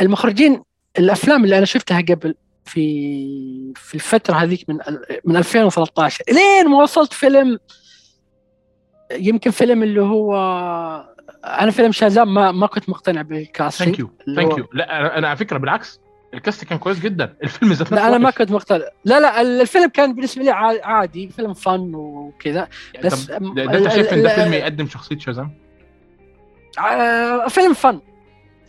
المخرجين الأفلام اللي أنا شفتها قبل في في الفترة هذيك من من 2013 لين ما وصلت فيلم يمكن فيلم اللي هو أنا فيلم Shazam ما ما كنت مقتنع بال casting. thank you thank you لا أنا على فكرة بالعكس ال cast كان كويس جدا. الفيلم ذات لا أنا ما كنت مقتنع. لا لا الفيلم كان بالنسبة لي عادي فيلم فن وكذا. يعني بس ده, أنت شايف إن ده فيلم يقدم شخصية Shazam؟ آه فيلم فن.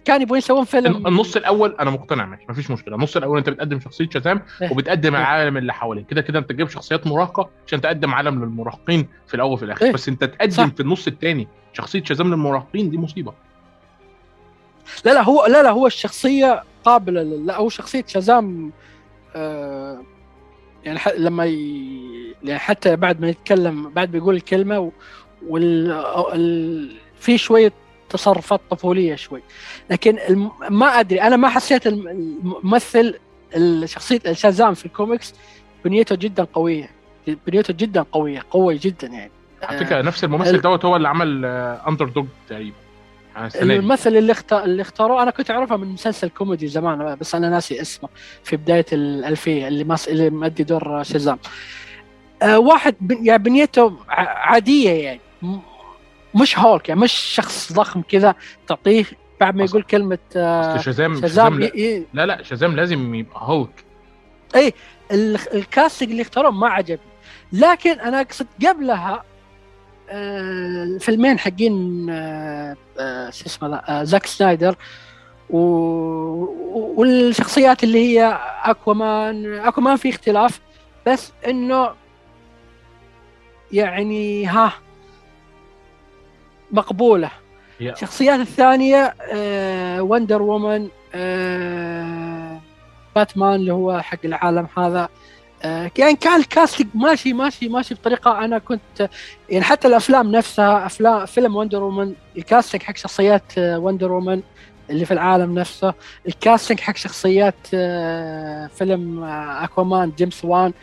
كان يبغون يسوون فيلم النص الأول أنا مقتنع ماشي ما فيش مشكلة النص الأول أنت بتقدم شخصية شازام إيه. وبتقدم إيه. العالم اللي حواليك كده كده أنت تجيب شخصيات مراهقة عشان تقدم عالم للمراهقين في الأول وفي الآخر إيه. بس أنت تقدم صح. في النص الثاني شخصية شازام للمراهقين دي مصيبة لا لا هو لا لا هو الشخصية قابلة لا هو شخصية شازام آه يعني لما ي... يعني حتى بعد ما يتكلم بعد بيقول الكلمة وال ال... في شوية تصرفات طفوليه شوي. لكن الم... ما أدري أنا ما حسيت الممثل الشخصية ال Shazam في الكوميكس بنيته جدا قوية. بنيته جدا قوية قوي جدا يعني. على فكره نفس الممثل دوت هو اللي عمل underdog تقريبا. الممثل اللي اختار اللي اختاروه أنا كنت أعرفه من مسلسل كوميدي زمان بس أنا ناسي اسمه في بداية الألفية اللي ماس اللي مؤدي دور Shazam آه واحد بن... يعني بنيته عادية يعني. مش هولك يعني مش شخص ضخم كذا تعطيه بعد ما يقول كلمة آه Shazam Shazam, لا, لا لا Shazam لازم يبقى هولك. اي ال casting اللي اختاروه ما عجبني. لكن أنا أقصد قبلها الفيلمين حقين آه، آه، شو اسمه آه، Zack Snyder و... والشخصيات اللي هي Aquaman Aquaman في اختلاف بس إنه يعني ها مقبولة. الشخصيات الثانية Wonder Woman باتمان اللي هو حق العالم هذا. آه، يعني كان ال casting ماشي ماشي ماشي بطريقة أنا كنت يعني حتى الأفلام نفسها افلام فيلم Wonder Woman ال casting حق شخصيات Wonder Woman اللي في العالم نفسه ال casting حق شخصيات آه، فيلم Aquaman جيمس وان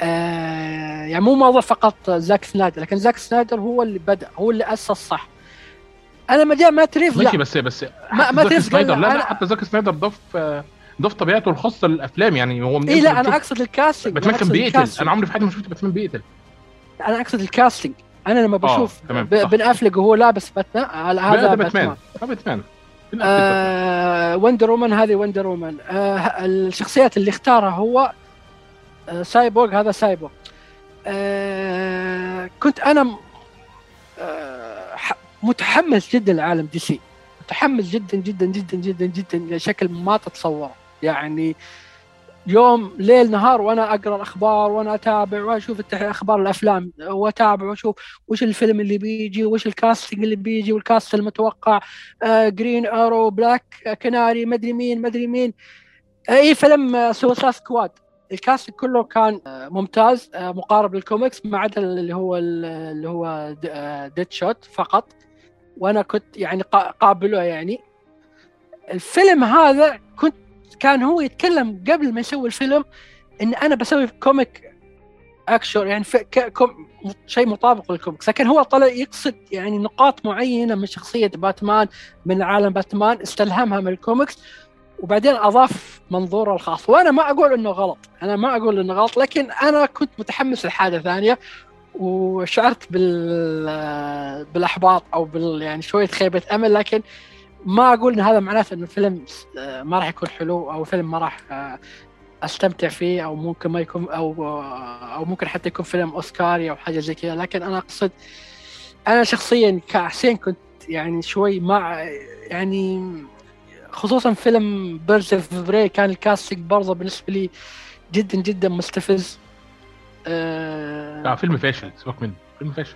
يعني مو موضوع فقط زاك سنايدر لكن زاك سنايدر هو اللي بدأ هو اللي أسس صح. أنا ما ما تريف ماشي بس بس ما, ما تريف لا لا حتى زاك سنايدر ضاف ضاف طبيعته الخاصة للأفلام يعني هو من إيه لا أنا أقصد ال casting باتمان كان بيقتل. أنا عمري في حياتي ما شفت باتمان بيقتل. أنا أقصد ال casting. أنا لما آه، بشوف آه، بن افلك وهو لابس باتمان هذا باتمان. باتمان آه Wonder Woman هذه Wonder Woman. آه الشخصيات اللي اختارها هو آه سايبورغ هذا سايبورغ. آه كنت أنا آه متحمس جدا لعالم DC. متحمس جدا جدا جدا جدا جدا بشكل ما تتصوره. يعني يوم ليل نهار وأنا أقرأ الأخبار وأنا أتابع وأشوف أخبار الأفلام وأتابع وأشوف وش الفيلم اللي بيجي وش ال casting اللي بيجي وال cast المتوقع آه Green Arrow Black Canary مدري مين مدري مين. أي فيلم Suicide Squad ال cast كله كان آه، ممتاز آه، مقارب للكوميكس ما عدا اللي هو اللي هو Deadshot آه، فقط. وأنا كنت يعني قابله يعني. الفيلم هذا كنت كان هو يتكلم قبل ما يسوي الفيلم إن أنا بسوي comic أكشن يعني شيء مطابق للكوميكس. لكن هو طلع يقصد يعني نقاط معينة من شخصية باتمان من عالم باتمان استلهمها من الكوميكس. وبعدين أضاف منظوره الخاص. وأنا ما أقول إنه غلط. أنا ما أقول إنه غلط لكن أنا كنت متحمس لحاجة ثانية وشعرت بال بالإحباط أو بال يعني شوية خيبة أمل لكن ما أقول إن هذا معناته إنه الفيلم ما راح يكون حلو أو فيلم ما راح أستمتع فيه أو ممكن ما يكون أو أو ممكن حتى يكون فيلم أوسكاري أو حاجة زي كذا. لكن أنا أقصد أنا شخصيا كحسين كنت يعني شوي مع يعني خصوصا فيلم Birds of Prey كان ال casting برضه بالنسبة لي جدا جدا مستفز. آه فيلم فاشل سيبك منه. فيلم فاشل.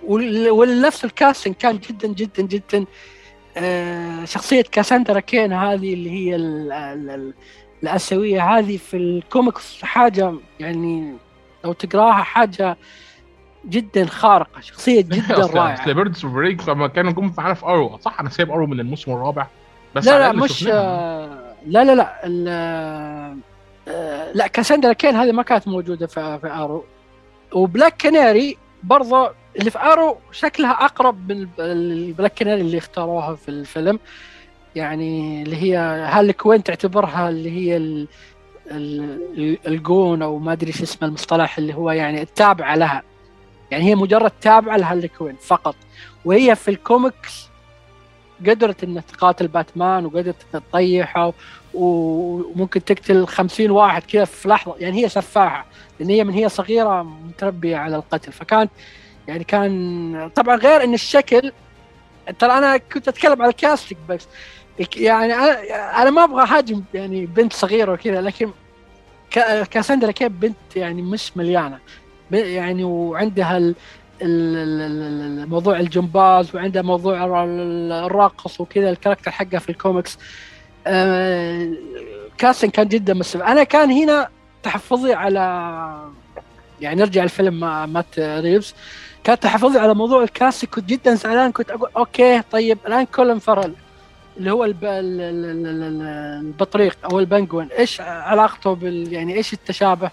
ونفس ال casting كان جدا جدا جدا. آه شخصية كاساندرا كين هذه اللي هي ال ال الآسيوية هذه في الكوميكس حاجة يعني لو تقراها حاجة جدا خارقة شخصية جدا رائعة. اصل Birds of Prey لما كانوا جم في Arrow. صح أنا سايب Arrow من الموسم الرابع. بس لا لا مش آه لا لا لا آه لا كاساندرا كين هذه ما كانت موجودة في, في Arrow. و Black Canary برضه اللي في Arrow شكلها أقرب من ال Black Canary اللي اختاروها في الفيلم. يعني اللي هي Harley Quinn تعتبرها اللي هي ال الجون أو ما أدري شو اسمه المصطلح اللي هو يعني التابعة لها. يعني هي مجرد تابعة ل Harley Quinn فقط. وهي في الكوميكس قدرت إنها تقاتل باتمان وقدرت تطيحه وممكن تقتل خمسين واحد كذا في لحظة. يعني هي سفاحه لأن هي من هي صغيرة متربية على القتل. فكان يعني كان طبعا غير إن الشكل ترى أنا كنت أتكلم على ال casting بس. يعني أنا أنا ما أبغى هاجم يعني بنت صغيرة وكذا لكن كاساندرا كين بنت يعني مش مليانة. يعني وعندها الموضوع الجمباز وعندها موضوع الرقص وكذا ال character حقها في الكوميكس آه، casting كان جدا مسلم أنا كان هنا تحفظي على يعني نرجع الفيلم مات ريفز كان تحفظي على موضوع ال casting كنت جدا زعلان كنت أقول okay طيب الان كولن فارل اللي هو الب... البطريق أو ال Penguin إيش علاقته بال يعني إيش التشابه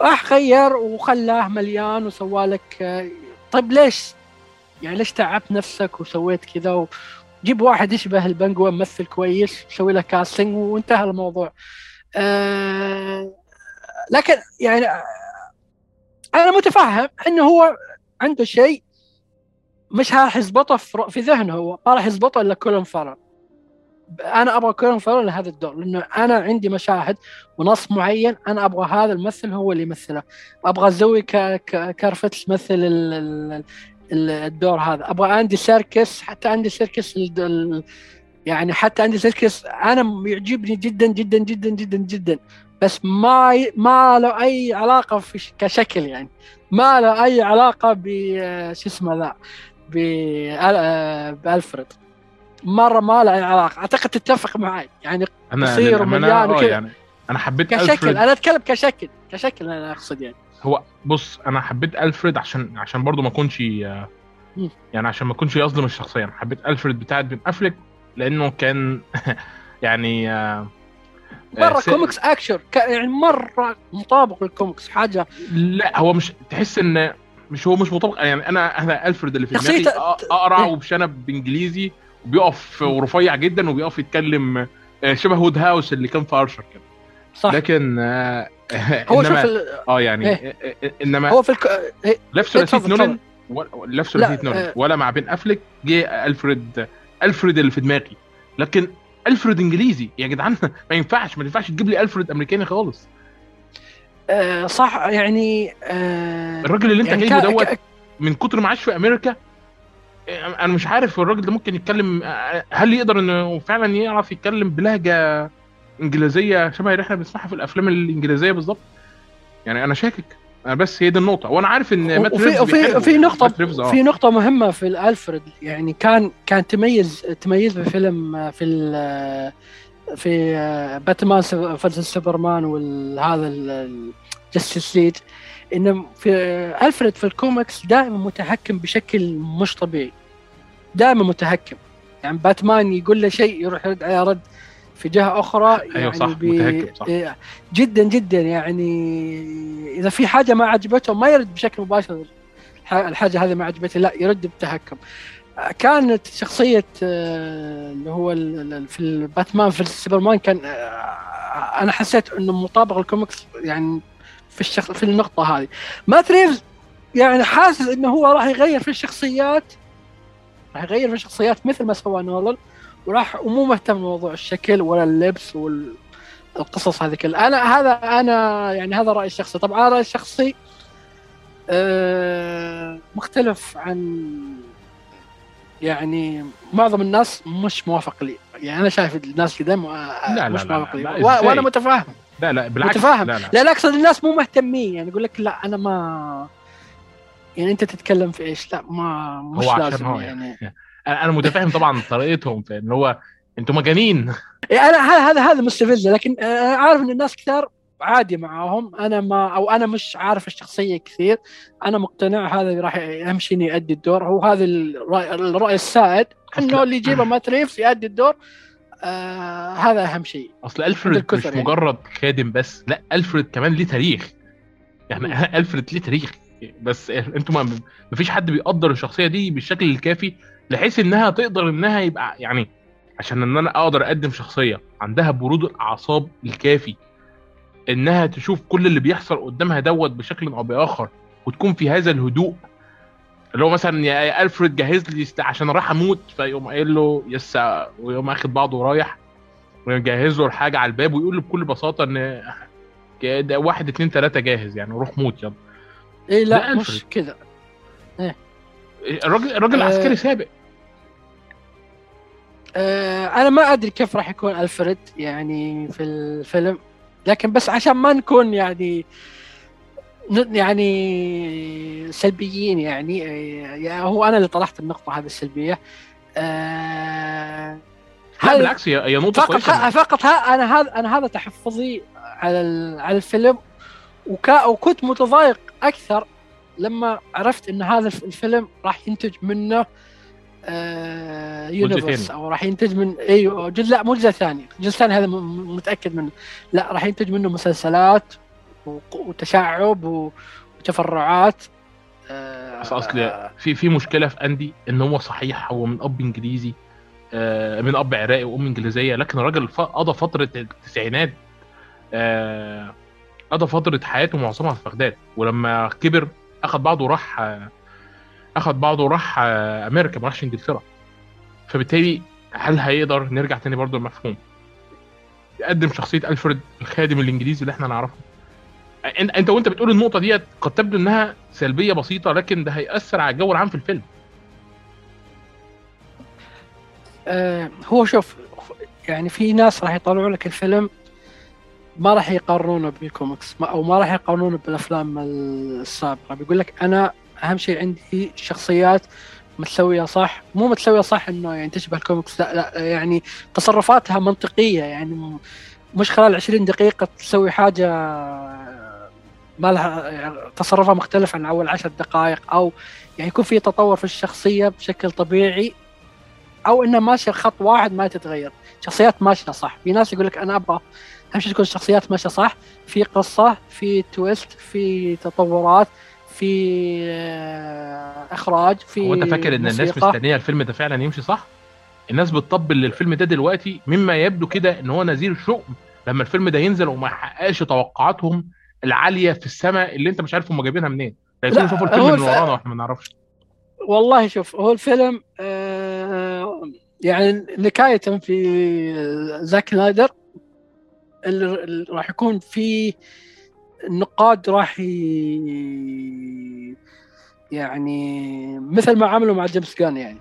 راح غير وخلاه مليان وسوى لك طيب ليش؟ يعني ليش تعبت نفسك وسويت كذا؟ جيب واحد يشبه ال Penguin ممثل كويس سوي له casting وانتهى الموضوع. أه لكن يعني أنا متفهم إنه هو عنده شيء مش راح يزبطه في ذهنه هو ما راح يزبطه إلا كولن فارل أنا أبغى كولن فارل لهذا الدور لأنه أنا عندي مشاهد ونص معين أنا أبغى هذا الممثل هو اللي يمثله. أبغى زوي كرافتز تمثل الدور هذا. أبغى أندي سيركس حتى أندي سيركس يعني حتى أندي سيركس أنا يعجبني جدا جدا جدا جدا جدا. بس ما ما له أي علاقة في كشكل يعني. ما له أي علاقة ب شو اسمه ذا؟ بألفريد. مرة ما له أي علاقة. أعتقد تتفق معي يعني قصير ومليان وكذا. يعني أنا حبيت كشكل. ألفريد. أنا أتكلم كشكل. كشكل أنا أقصد يعني. هو بص أنا حبيت ألفريد عشان عشان برضه ما أكونش يعني عشان ما أكونش بظلم الشخصية. أنا حبيت ألفريد بتاعت بن أفلك لأنه كان يعني آه، مرة س... comics action يعني مرة مطابق للكوميكس. حاجة لا هو مش تحس إن مش هو مش مطابق. يعني أنا أنا ألفريد اللي في دماغي أقرع إيه؟ وبشنب بإنجليزي. وبيقف ورفيع جدا وبيقف يتكلم آه، شبه وود هاوس اللي كان في أرشر كده. صح. لكن آه هو إنما شوف آه يعني إيه؟ انما هو في الك... إيه؟ لا في ثلاثيه نولن لا في ثلاثيه نولن آه. ولا مع بين أفليك جه ألفريد ألفريد اللي في دماغي. لكن ألفريد إنجليزي. يا جدعان ما ينفعش ما ينفعش تجيب لي ألفريد أمريكاني خالص. آه صح يعني آه الراجل اللي أنت يعني جايبه دوت من كتر ما عاش في أمريكا أنا مش عارف الراجل ده ممكن يتكلم آه، هل يقدر إنه فعلا يعرف يتكلم بلهجة إنجليزية شبه اللي إحنا بنسمعها في الأفلام الإنجليزية بالظبط؟ يعني أنا شاكك. أنا بس هي دي النقطة. وأنا عارف إن وفي وفي في نقطه آه. في نقطة مهمة في الألفريد. يعني كان كان تميز تميز في فيلم في في باتمان versus سوبرمان وهذا ال Justice League إنه في الفريد في الكوميكس دائما متهكم بشكل مش طبيعي. دائما متهكم يعني باتمان يقول له شيء يروح يرد عليه رد في جهة أخرى أيوة يعني صح متهكم صح. إيه، جدا جدا يعني إذا في حاجة ما عجبته ما يرد بشكل مباشر. الحاجة هذه ما عجبتي لا يرد بتهكم. كانت شخصية آه، اللي هو في الباتمان في السوبرمان كان آه، أنا حسيت إنه مطابق الكوميكس يعني في الشخص في النقطة هذه. مات ريفز يعني حاسس إنه هو راح يغير في الشخصيات راح يغير في الشخصيات مثل ما سوى نولن وراح ومو مهتم بموضوع الشكل ولا اللبس والقصص هذه كلها أنا هذا أنا يعني هذا رأيي الشخصي. طبعا رأيي الشخصي آه، مختلف عن يعني معظم الناس مش موافق لي. يعني أنا شايف الناس كذا مش موافق لي. وأنا متفاهم. لا لا بالعكس متفاهم. لا لا, لا أقصد الناس مو مهتمين. يعني يقول لك لا أنا ما يعني انت تتكلم في إيش؟ لا ما مش هو لازم هو يعني, يعني. أنا متفاهم طبعا طريقتهم في ان هو أنتم مجانين. إيه، أنا هذا هذا مستفز لكن أنا عارف إن الناس كثار عادي معاهم. أنا ما أو أنا مش عارف الشخصية كثير. أنا مقتنع هذا راح اهم شيء يؤدي الدور. هو هذا الراي, السائد. إنه اللي يجيبه مات ريفز يؤدي الدور. آه هذا أهم شيء. أصل ألفريد مش يعني. مجرد خادم بس لا ألفريد كمان ليه تاريخ. يعني ألفريد ليه تاريخ؟ بس أنتم ما فيش حد بيقدر الشخصية دي بالشكل الكافي بحيث إنها تقدر إنها يبقى يعني عشان إن أنا أقدر أقدم شخصية عندها برود الأعصاب الكافي إنها تشوف كل اللي بيحصل قدامها دوت بشكل أو بآخر وتكون في هذا الهدوء. اللي هو مثلا يا ألفريد جهز لي عشان راح أموت فيقوم قايل له yes ويقوم أخد بعضه ورايح ويجهز له الحاجة على الباب ويقول له بكل بساطة ان واحد اتنين تلاتة جاهز يعني روح موت يلا. إيه لا مش كده. إيه. الراجل الراجل آه عسكري سابق. آه أنا ما أدري كيف راح يكون ألفريد يعني في الفيلم لكن بس عشان ما نكون يعني يعني سلبيين يعني, يعني هو أنا اللي طرحت النقطة هذه السلبية. آه لا بالعكس هي نقطة فقط فقط ها أنا هذا أنا هذا تحفظي على على الفيلم وكا وكنت متضايق أكثر لما عرفت إن هذا الفيلم راح ينتج منه آه يونيفرس أو راح ينتج من أيوه جزء لا مو جزء ثاني. الجزء الثاني هذا متأكد منه. لا راح ينتج منه مسلسلات وتشعب وتفرعات. آه أصل في في مشكلة في اندي ان هو صحيح هو من أب إنجليزي آه من أب عراقي وأم إنجليزية لكن الراجل قضى فترة التسعينات آه قضى فترة حياته معظمها في بغداد ولما كبر أخذ بعضه وراح أخذ بعضه وراح أمريكا ما راحش إنجلترا. فبالتالي هل هيقدر نرجع تاني برضه المفهوم يقدم شخصية ألفريد الخادم الإنجليزي اللي إحنا نعرفه. أنت وأنت بتقول النقطة ديت قد تبدو إنها سلبية بسيطة لكن ده هيأثر على الجو العام في الفيلم. آه هو شوف يعني في ناس راح يطلعوا لك الفيلم ما راح يقارنونه بالكوميكس أو ما راح يقارنونه بالأفلام السابقة. بيقول لك أنا أهم شيء عندي الشخصيات متسوية صح؟ مو متسوية صح إنه يعني تشبه الكوميكس لا لا يعني تصرفاتها منطقية. يعني مش خلال 20 دقيقة تسوي حاجة ما لها يعني تصرفها مختلف عن أول عشر دقائق أو يعني يكون في تطور في الشخصية بشكل طبيعي أو إنه ماشيه خط واحد ما تتغير. شخصيات ماشية صح. في ناس يقول لك أنا أبغى اهم شيء تكون الشخصيات ماشية صح؟ في قصة في تويست في تطورات في آه، إخراج في هو أنت فاكر إن الناس مستنية الفيلم ده فعلا يمشي صح؟ الناس بتطبل للفيلم ده دلوقتي مما يبدو كده إن هو نذير شؤم لما الفيلم ده ينزل وما يحققش توقعاتهم العالية في السماء اللي أنت مش عارف هم جايبينها منين. لا يشوفوا الفيلم من ورانا وإحنا ما نعرفش. والله شوف هو الفيلم آه يعني نكاية في زاك نايدر اللي راح يكون في النقاد راح يعني مثل ما عملوا مع جيمس جان يعني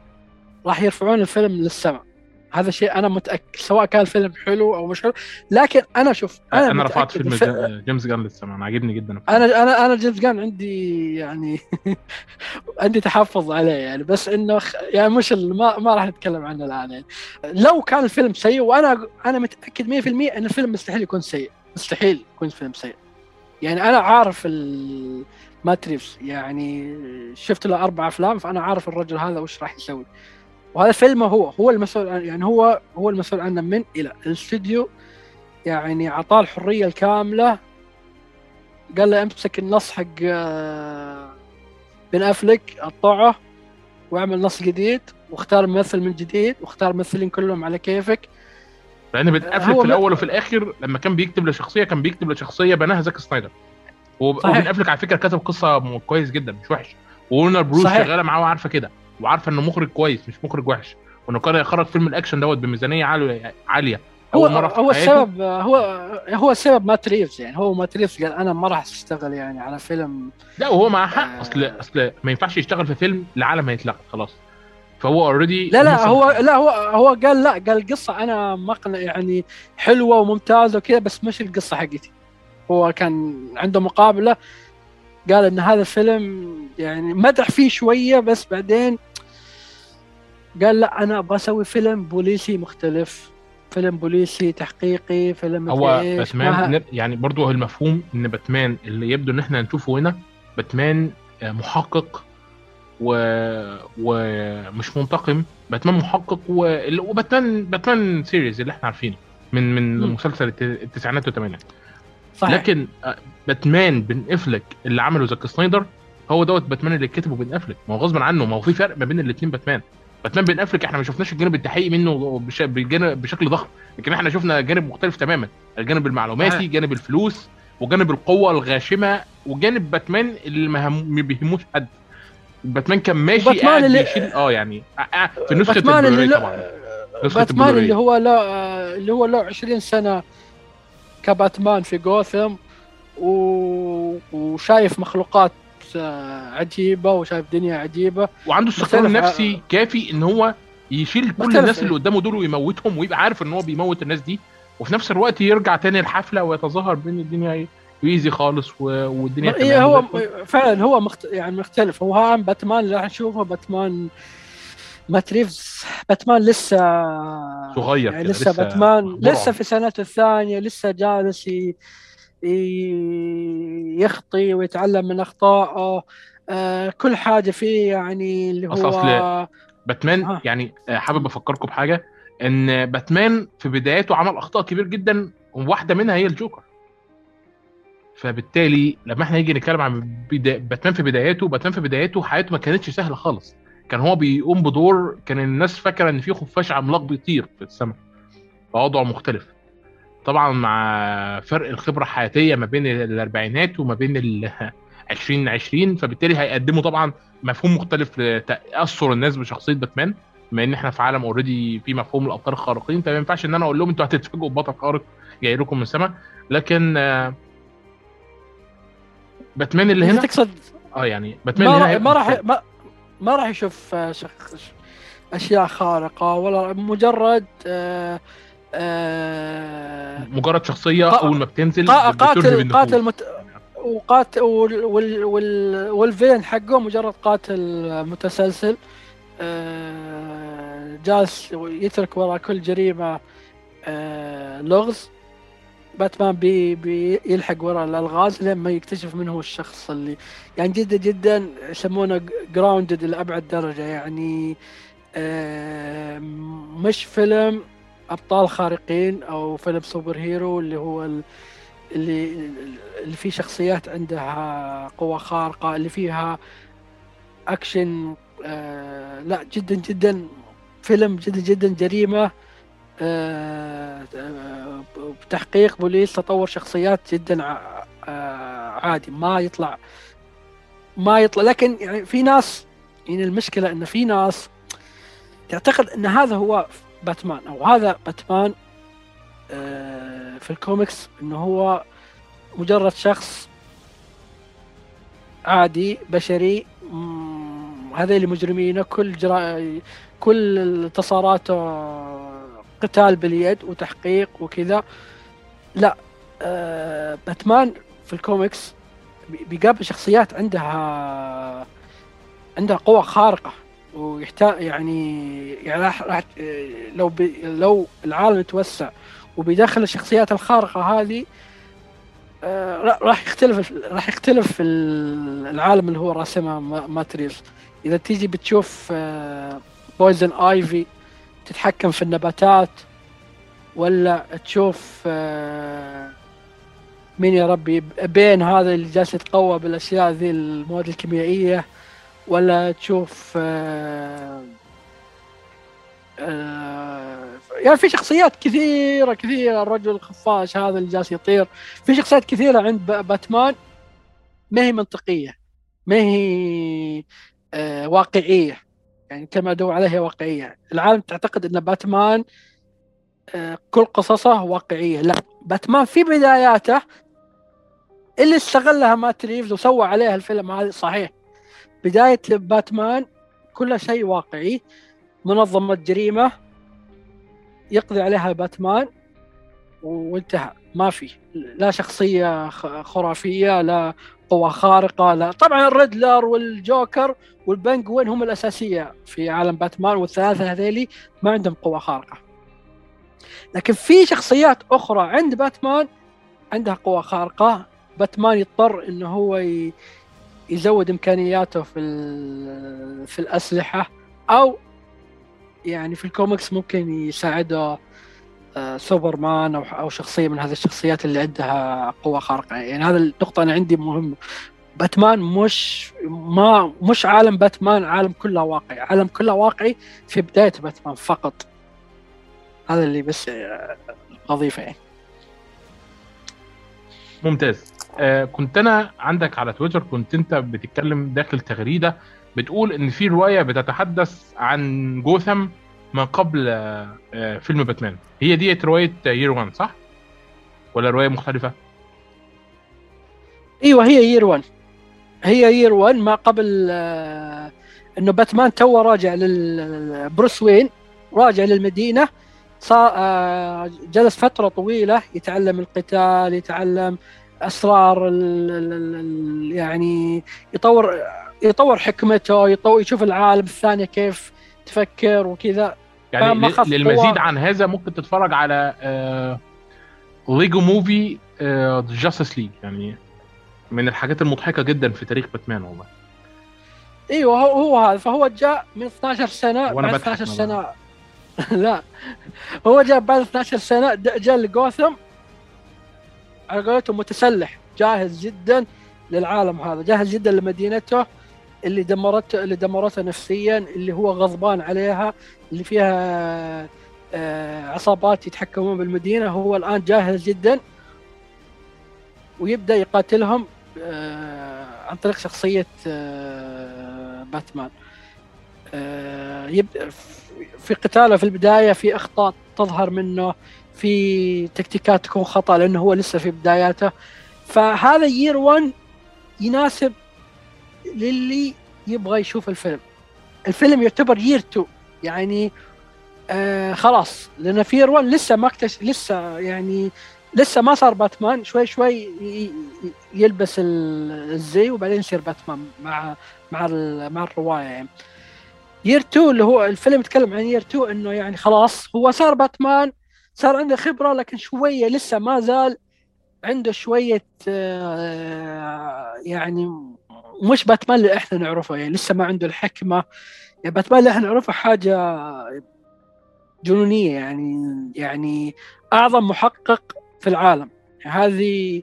راح يرفعون الفيلم للسماء. هذا شيء أنا متأكد سواء كان الفيلم حلو أو مش حلو لكن أنا شوف أنا, أنا رفعت فيلم الف... جيمس جان للسماء أنا عاجبني جدا أنا أنا أنا جيمس جان عندي يعني عندي تحفظ عليه يعني بس إنه يعني مش ما ما راح نتكلم عنه الآن يعني. لو كان الفيلم سيء وأنا أنا متأكد 100% إن الفيلم مستحيل يكون سيء مستحيل يكون فيلم سيء. يعني أنا عارف ال... يعني شفت له أربع أفلام فأنا عارف الرجل هذا وش راح يسوي. وهذا فيلم هو هو المسؤول يعني هو هو المسؤول عنه من إلى الاستوديو. يعني أعطاه الحرية الكاملة. قال له امسك النص حق آه، بن أفلك قطعه واعمل نص جديد واختار ممثل من جديد واختار ممثلين كلهم على كيفك. لأن بن أفلك في الأول وفي الآخر لما كان بيكتب لشخصية كان بيكتب لشخصية بناها زاك سنايدر. وبن أفلك على فكرة كتب قصة كويس جدا مش وحش. وورنر بروس شغالة معاه وعارفة كده. وعارفة إنه مخرج كويس مش مخرج وحش. وإنه كان يخرج فيلم الأكشن دوت بميزانية عاليه هو مرة هو السبب هو هو السبب مات ريفز يعني. هو مات ريفز قال أنا ما راح أشتغل يعني على فيلم. لا وهو مع حق. آه. اصل أصل ما ينفعش يشتغل في فيلم العالم هيتلغى خلاص. فهو already لا لا هو لا هو هو قال لا قال القصة أنا مقنع يعني حلوة وممتازة وكذا بس مش القصة حقتي. هو كان عنده مقابلة قال إن هذا الفيلم يعني مدح فيه شوية بس بعدين قال لا أنا أبغى أسوي فيلم بوليسي مختلف فيلم بوليسي تحقيقي فيلم هو باتمان يعني برضو المفهوم إن باتمان اللي يبدو إن إحنا نشوفه هنا باتمان آه، محقق و... ومش منتقم باتمان محقق و... وباتمان باتمان series اللي إحنا عارفينه من من م. مسلسل التسعينات والثمانينات صحيح. لكن آه، باتمان بن أفلك اللي عمله زاك سنايدر هو دوت باتمان اللي كتبه بن أفلك ما هو غصبا عنه ما هو في فرق ما بين الاثنين باتمان باتمان بن أفلك إحنا ما شفناش الجانب التحقيقي منه بشكل ضخم. لكن إحنا شفنا جانب مختلف تماما. الجانب المعلوماتي آه. جانب الفلوس وجانب القوة الغاشمة وجانب باتمان اللي ما بيهموش حد. باتمان كان ماشي قاعد اللي... بيشيل آه يعني في نسخة باتمان اللي طبعا. نسخة باتمان اللي هو له اللي هو له 20 سنة كباتمان في جوثم و... وشايف مخلوقات آه، عجيبة وشايف دنيا عجيبة. وعنده استقرار نفسي كافي إن هو يشيل كل الناس اللي قدامه دول ويموتهم ويبقى عارف إن هو بيموت الناس دي. وفي نفس الوقت يرجع تاني الحفلة ويتظاهر بين الدنيا ايزي خالص والدنيا إيه هو فعلا هو مخت... يعني مختلف. هو عن باتمان اللي راح نشوفه. باتمان مات ريفز. باتمان لسه صغير يعني لسه, لسه باتمان لسه في سنته الثانية لسه جالس. يخطي ويتعلم من أخطائه. آه كل حاجة فيه يعني اللي هو أصل باتمان آه. يعني حابب أفكركم بحاجة إن باتمان في بداياته عمل أخطاء كبير جدا وواحدة منها هي الجوكر. فبالتالي لما إحنا نيجي نتكلم عن بدا... باتمان في بداياته باتمان في بداياته حياته ما كانتش سهلة خالص. كان هو بيقوم بدور كان الناس فاكرة إن في خفاش عملاق بيطير في السماء فوضعه مختلف. طبعا مع فرق الخبرة الحياتية ما بين الأربعينات وما بين ال 2020 فبالتالي هيقدموا طبعا مفهوم مختلف لتأثر الناس بشخصية باتمان بما إن إحنا في عالم اوريدي في مفهوم الأبطال الخارقين فما ينفعش إن أنا أقول لهم أنتوا هتتفاجئوا ببطل خارق جاي لكم من السماء. لكن باتمان اللي هنا تقصد آه يعني باتمان ما هنا ما راح ما, ما راح يشوف أشياء خارقة ولا مجرد آه آه مجرد شخصية أول ما بتنزل قاتل قاتل مت... وقاتل وال... وال... وال... والفين حقه مجرد قاتل متسلسل. آه جالس يترك وراء كل جريمة آه لغز. باتمان بي بيلحق وراء الألغاز لما يكتشف من هو الشخص اللي يعني جدا جدا يسمونه grounded لأبعد درجة. يعني آه مش فيلم أبطال خارقين أو فيلم superhero اللي هو اللي اللي فيه شخصيات عندها قوة خارقة اللي فيها أكشن آه لا جدا جدا فيلم جدا جدا جريمة آه تحقيق بوليس تطور شخصيات جدا آه عادي ما يطلع ما يطلع. لكن يعني في ناس يعني المشكلة إن في ناس تعتقد إن هذا هو باتمان. أو هذا باتمان آه، في الكوميكس إنه هو مجرد شخص عادي بشري هذيل مجرمين كل جرا... كل انتصاراته قتال باليد وتحقيق وكذا. لا آه باتمان في الكوميكس بيقابل شخصيات عندها عندها قوة خارقة. ويحتاج يعني يعني راح راح لو بي لو العالم يتوسع وبيدخل الشخصيات الخارقة هذه آه، راح يختلف راح يختلف العالم اللي هو راسمه مات ريفز إذا تيجي بتشوف بويزن آه، ايفي تتحكم في النباتات ولا تشوف آه، مين يا ربي بين هذا اللي جالس يتقوى بالأشياء ذي المواد الكيميائية ولا تشوف آه آه يعني في شخصيات كثيرة كثيرة. الرجل الخفاش هذا اللي جالس يطير. في شخصيات كثيرة عند باتمان ما هي منطقية ما هي آه واقعية. يعني كما أدور عليها واقعية. العالم تعتقد أن باتمان كل قصصه واقعية. لا باتمان في بداياته اللي استغلها مات ريفز وسوى عليها الفيلم هذا صحيح. بداية باتمان كل شيء واقعي. منظمة جريمة يقضي عليها باتمان وانتهى. ما في. لا شخصية خرافية لا قوة خارقة لا. طبعا الريدلر والجوكر والبنجوين هم الأساسية في عالم باتمان والثلاثة هذيلي ما عندهم قوة خارقة. لكن في شخصيات أخرى عند باتمان عندها قوة خارقة. باتمان يضطر إنه هو يزود إمكانياته في في الأسلحة أو يعني في الكوميكس ممكن يساعده آه، سوبرمان أو أو شخصية من هذه الشخصيات اللي عندها قوة خارقة. يعني هذا النقطة أنا عندي مهم. باتمان مش ما مش عالم باتمان عالم كله واقعي. عالم كله واقعي في بداية باتمان فقط. هذا اللي بس اضيفه يعني. ممتاز. آه كنت أنا عندك على تويتر كنت أنت بتتكلم داخل تغريدة بتقول إن في رواية بتتحدث عن جوثم ما قبل آه فيلم باتمان. هي دي رواية يير 1 صح؟ ولا رواية مختلفة؟ إيوه هي يير 1 هي يير 1 ما قبل آه إنه باتمان تو راجع للبروس وين راجع للمدينة صار آه جلس فترة طويلة يتعلم القتال يتعلم أسرار ال ال يعني يطور يطور حكمته يطور يشوف العالم الثانية كيف تفكر وكذا. يعني للمزيد عن هذا ممكن تتفرج على آه Lego Movie Justice League يعني من الحاجات المضحكة جدا في تاريخ باتمان والله. إيوه هو هذا. فهو جاء من 12 سنة بعد 12 سنة. لا هو جاء بعد 12 سنة جاء لجوثم. على قولتهم متسلح جاهز جدا للعالم هذا. جاهز جدا لمدينته اللي دمرته اللي دمرته نفسيا اللي هو غضبان عليها اللي فيها عصابات يتحكمون بالمدينة. هو الآن جاهز جدا ويبدأ يقاتلهم عن طريق شخصية باتمان. يبدأ في قتاله في البداية في أخطاء تظهر منه. في تكتيكات تكون خطأ لأنه هو لسه في بداياته. فهذا يير 1 يناسب للي يبغى يشوف الفيلم. الفيلم يعتبر يير 2 يعني آه خلاص. لأن في يير 1 لسه ما اكتشف لسه يعني لسه ما صار باتمان. شوي شوي يلبس الزي وبعدين يصير باتمان مع مع مع الرواية يعني. يير 2 اللي هو الفيلم يتكلم عن يير 2 إنه يعني خلاص هو صار باتمان. صار عنده خبرة لكن شوية لسه ما زال عنده شوية يعني مش باتمان اللي إحنا نعرفه. يعني لسه ما عنده الحكمة. يعني باتمان اللي إحنا نعرفه حاجة جنونية. يعني يعني أعظم محقق في العالم. هذه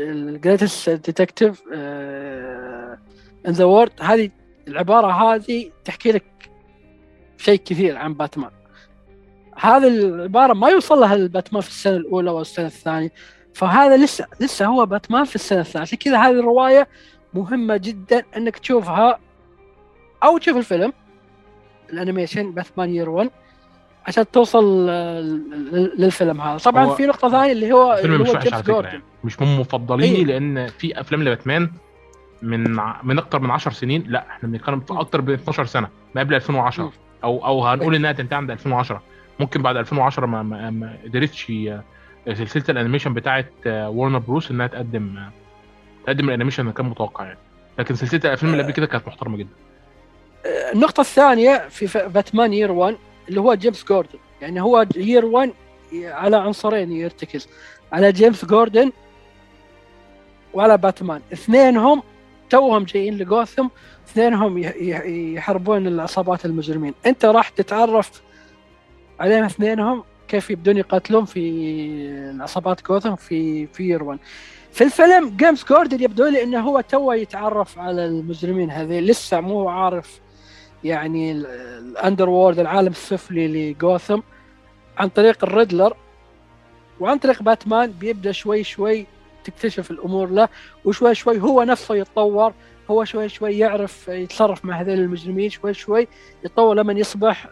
ال greatest detective in the world هذه العبارة هذه تحكي لك شيء كثير عن باتمان. هذه العباره ما يوصل لها الباتمان في السنة الأولى والسنة الثانية. فهذا لسه لسه هو باتمان في السنة الثانية. عشان كذا هذه الرواية مهمة جدا إنك تشوفها أو تشوف الفيلم ال animation باتمان Year 1 عشان توصل للفيلم هذا. طبعا في نقطة ثانية اللي هو اللي هو جيمس جوردن يعني. مش من مفضليني إيه؟ لأن في أفلام لباتمان من من أكتر من 10 سنين. لا إحنا بنتكلم في أكتر من 12 سنة ما قبل 2010 م. أو أو هنقول إنها تنتهي عند 2010 ممكن بعد 2010 ما ما, ما قدرتش سلسلة ال animation بتاعه ورنر بروس إنها تقدم تقدم ال animation اللي كان متوقع يعني. لكن سلسلة الافلام اللي قبل كده كانت محترمة جدا. النقطة الثانية في باتمان Year 1 اللي هو جيمس جوردن. يعني هو Year 1 على عنصرين يرتكز. على جيمس جوردن وعلى باتمان. اثنينهم توهم جايين لجوثم اثنينهم يحاربون العصابات المجرمين. انت راح تتعرف عليهم اثنينهم كيف يبدون يقاتلون في العصابات جوثم في في 1 في الفيلم جيمس جوردن يبدو لي إنه هو تو يتعرف على المجرمين هذه لسه مو عارف يعني ال underworld العالم السفلي لجوثم عن طريق الريدلر وعن طريق باتمان. بيبدأ شوي شوي تكتشف الأمور له وشوي شوي هو نفسه يتطور هو شوي شوي يعرف يتصرف مع هذول المجرمين شوي شوي يتطور لما يصبح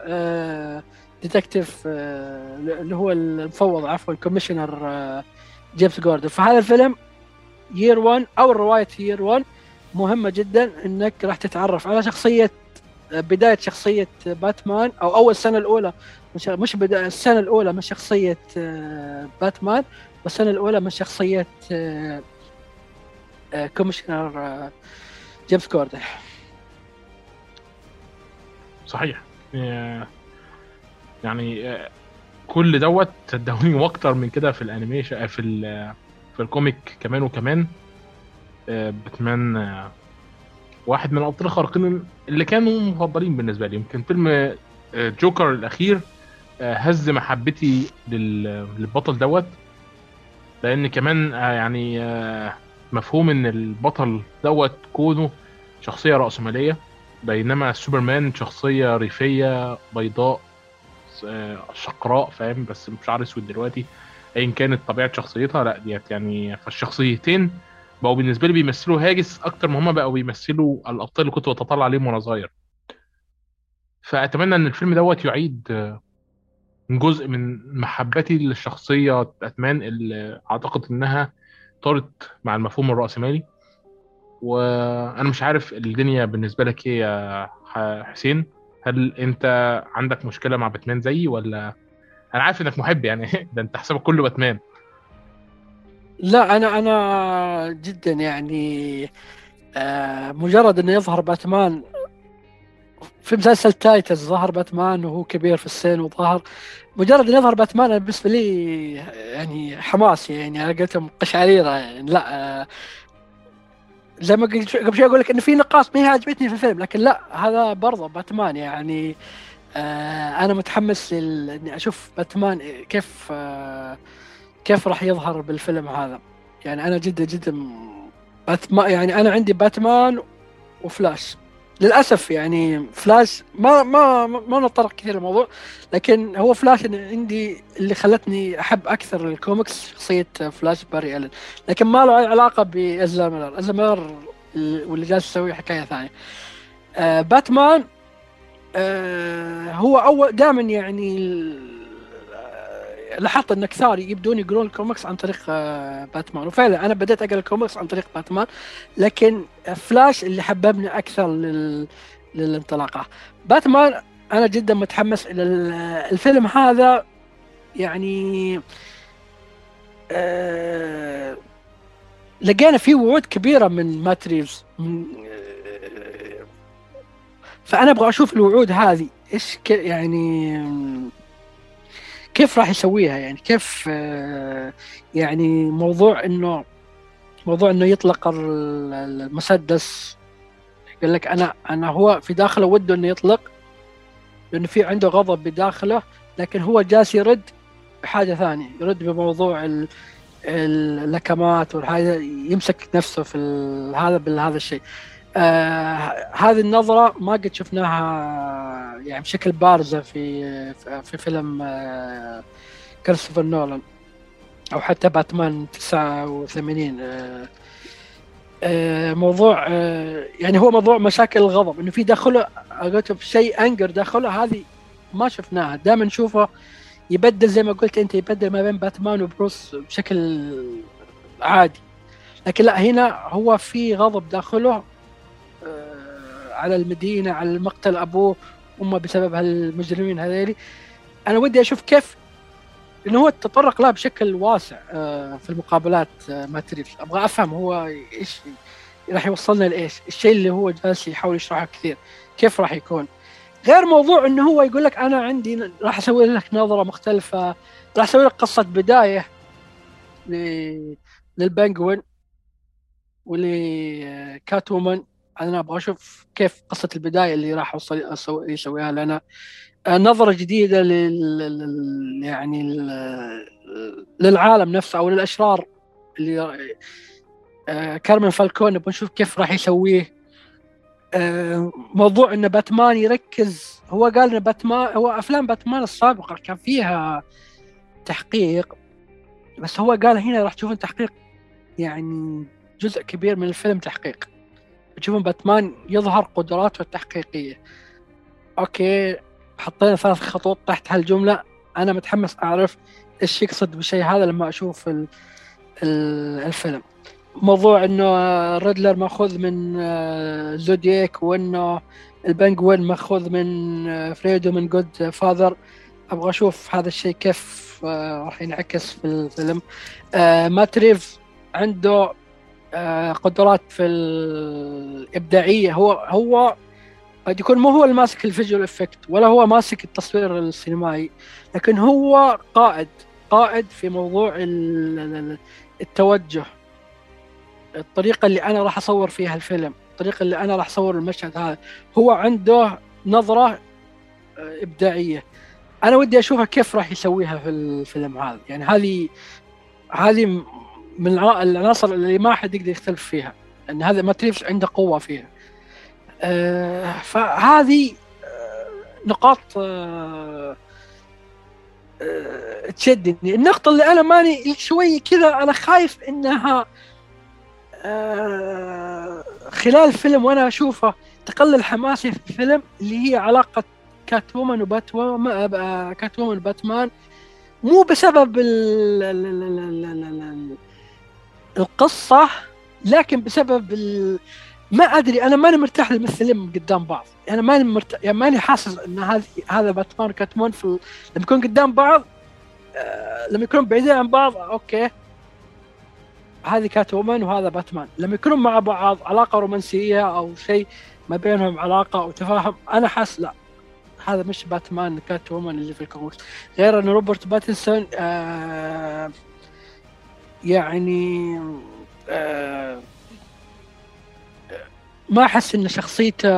detective اللي هو المفوض عفوا ال commissioner جيمس جوردن. فهذا الفيلم Year 1 أو روايه Year 1 مهمة جدا إنك راح تتعرف على شخصية بداية شخصية باتمان أو أول السنة الأولى. مش بدايه السنة الأولى من شخصية باتمان والسنة الأولى من شخصية commissioner جيمس جوردن. صحيح. يعني كل دوت صدقوني وأكتر من كده في ال animation في في ال comic كمان وكمان. باتمان واحد من الابطال الخارقين اللي كانوا مفضلين بالنسبة لي. يمكن فيلم جوكر الأخير هز محبتي للبطل دوت. لأن كمان يعني مفهوم إن البطل دوت كونه شخصية رأسمالية بينما سوبرمان شخصية ريفية بيضاء آه، شقراء فاهم؟ بس بشعر أسود دلوقتي. ايا كانت طبيعة شخصيتها لأ ديت يعني فالشخصيتين بقوا بالنسبة لي بيمثلوا هاجس أكتر ما هم بقوا بيمثلوا الأبطال اللي كنت بتطلع عليهم وأنا صغير. فأتمنى إن الفيلم دوت يعيد آه، جزء من محبتي للشخصية باتمان اللي أعتقد إنها طارت مع المفهوم الرأسمالي. وأنا مش عارف الدنيا بالنسبة لك إيه يا حسين؟ هل انت عندك مشكلة مع باتمان زيي ولا؟ أنا عارف إنك محب يعني. ده أنت حسابك كله باتمان. لا أنا أنا جدا يعني آه مجرد إنه يظهر باتمان في مسلسل تايتنز ظهر باتمان وهو كبير في السن وظهر مجرد إنه يظهر باتمان بالنسبة لي يعني حماس يعني على قولتهم قشعريرة يعني. لا آه زي ما قبل شوي أقول لك إنه في نقاط ما هي عجبتني في الفيلم لكن لا هذا برضه باتمان يعني آه أنا متحمس إني أشوف باتمان كيف آه كيف راح يظهر بالفيلم هذا. يعني أنا جدا جدا باتمان يعني أنا عندي باتمان وفلاش. للأسف يعني فلاش ما ما ما نتطرق كثير الموضوع لكن هو فلاش عندي اللي خلتني أحب أكثر الكوميكس شخصية فلاش باري ألن. لكن ما له أي علاقة بازرا ميلر. ازرا ميلر واللي جالس يسوي حكاية ثانية. آه باتمان آه هو أول دائما يعني لاحظت أن كثار يبدون يقرون الكوميكس عن طريق آه، باتمان. وفعلا أنا بديت أقرأ الكوميكس عن طريق باتمان لكن فلاش اللي حببني أكثر لل... للانطلاقة. باتمان أنا جدا متحمس إلى الفيلم هذا يعني أه... لقينا فيه وعود كبيرة من مات ريفز من... أه... فأنا أبغى أشوف الوعود هذه. إيش ك... يعني كيف راح يسويها يعني؟ كيف آه، يعني موضوع إنه موضوع إنه يطلق المسدس. يقول لك أنا أنا هو في داخله وده إنه يطلق لأنه في عنده غضب بداخله لكن هو جالس يرد بحاجة ثانية يرد بموضوع اللكمات والحاجة يمسك نفسه في هذا بهذا الشيء. آه هذه النظرة ما قد شفناها يعني بشكل بارزة في في فيلم آه كريستوفر نولان أو حتى باتمان 89 آه آه موضوع آه يعني هو موضوع مشاكل الغضب إنه في داخله في شيء انجر داخله هذه ما شفناها. دائما نشوفه يبدل زي ما قلت أنت يبدل ما بين باتمان وبروس بشكل عادي. لكن لا هنا هو في غضب داخله على المدينة على مقتل أبوه امه بسبب هالمجرمين هذيلي. أنا ودي أشوف كيف إنه هو تطرق لها بشكل واسع آه، في المقابلات آه، ما تريف أبغى أفهم هو إيش راح يوصلنا لإيش الشيء اللي هو جالس يحاول يشرحه كثير. كيف راح يكون؟ غير موضوع إنه هو يقول لك أنا عندي راح أسوي لك نظرة مختلفة راح أسوي لك قصة بداية للبنجوين ولكات أنا أبغى أشوف كيف قصة البداية اللي راح اوصل يسويها لنا آه، نظرة جديدة لل يعني للعالم نفسه أو للأشرار اللي آه، كارمن فالكون. نبغى نشوف كيف راح يسويه. آه، موضوع إن باتمان يركز. هو قال إن باتمان هو أفلام باتمان السابقة كان فيها تحقيق بس هو قال هنا راح تشوفون تحقيق يعني جزء كبير من الفيلم تحقيق. تشوفون باتمان يظهر قدراته التحقيقية. أوكي حطينا ثلاث خطوط تحت هالجملة. أنا متحمس أعرف إيش يقصد بالشيء هذا لما أشوف ال ال الفيلم. موضوع إنه ريدلر مأخوذ من آه، زودياك وإنه البنجوين مأخوذ من آه، فريدو من Godfather. أبغى أشوف هذا الشيء كيف آه، راح ينعكس في الفيلم. مات ريفز عنده قدرات في الإبداعية. هو هو قد يكون مو هو الماسك ال visual effect ولا هو ماسك التصوير السينمائي لكن هو قائد قائد في موضوع التوجه. الطريقة اللي أنا راح أصور فيها الفيلم الطريقة اللي أنا راح أصور المشهد هذا هو عنده نظرة آه، إبداعية. أنا ودي أشوفها كيف راح يسويها في الفيلم هذا. يعني هذه هذه من العناصر اللي ما حد يقدر يختلف فيها إن هذا مات ريفز عنده قوة فيها. آه فهذه آه نقاط آه آه تشدني. النقطة اللي أنا ماني شوي كذا أنا خايف إنها آه خلال الفيلم وأنا أشوفه تقلل حماسي في الفيلم اللي هي علاقة كات وومن وبات وومن كات وومن وباتمان. مو بسبب ال القصة لكن بسبب ال... ما أدري أنا ماني مرتاح للممثلين قدام بعض. أنا ماني مرتاح يعني ماني حاسس إن هذه هذا باتمان وكات وومن في. لما يكون قدام بعض آه... لما يكونوا بعيدين عن بعض أوكي. هذه كات وومن وهذا باتمان. لما يكونوا مع بعض علاقة رومانسية أو شيء ما بينهم علاقة أو تفاهم أنا حاس لا. هذا مش باتمان كات وومن اللي في الكوميكس. غير انه روبرت باتينسون آه يعني آه ما أحس إن شخصيته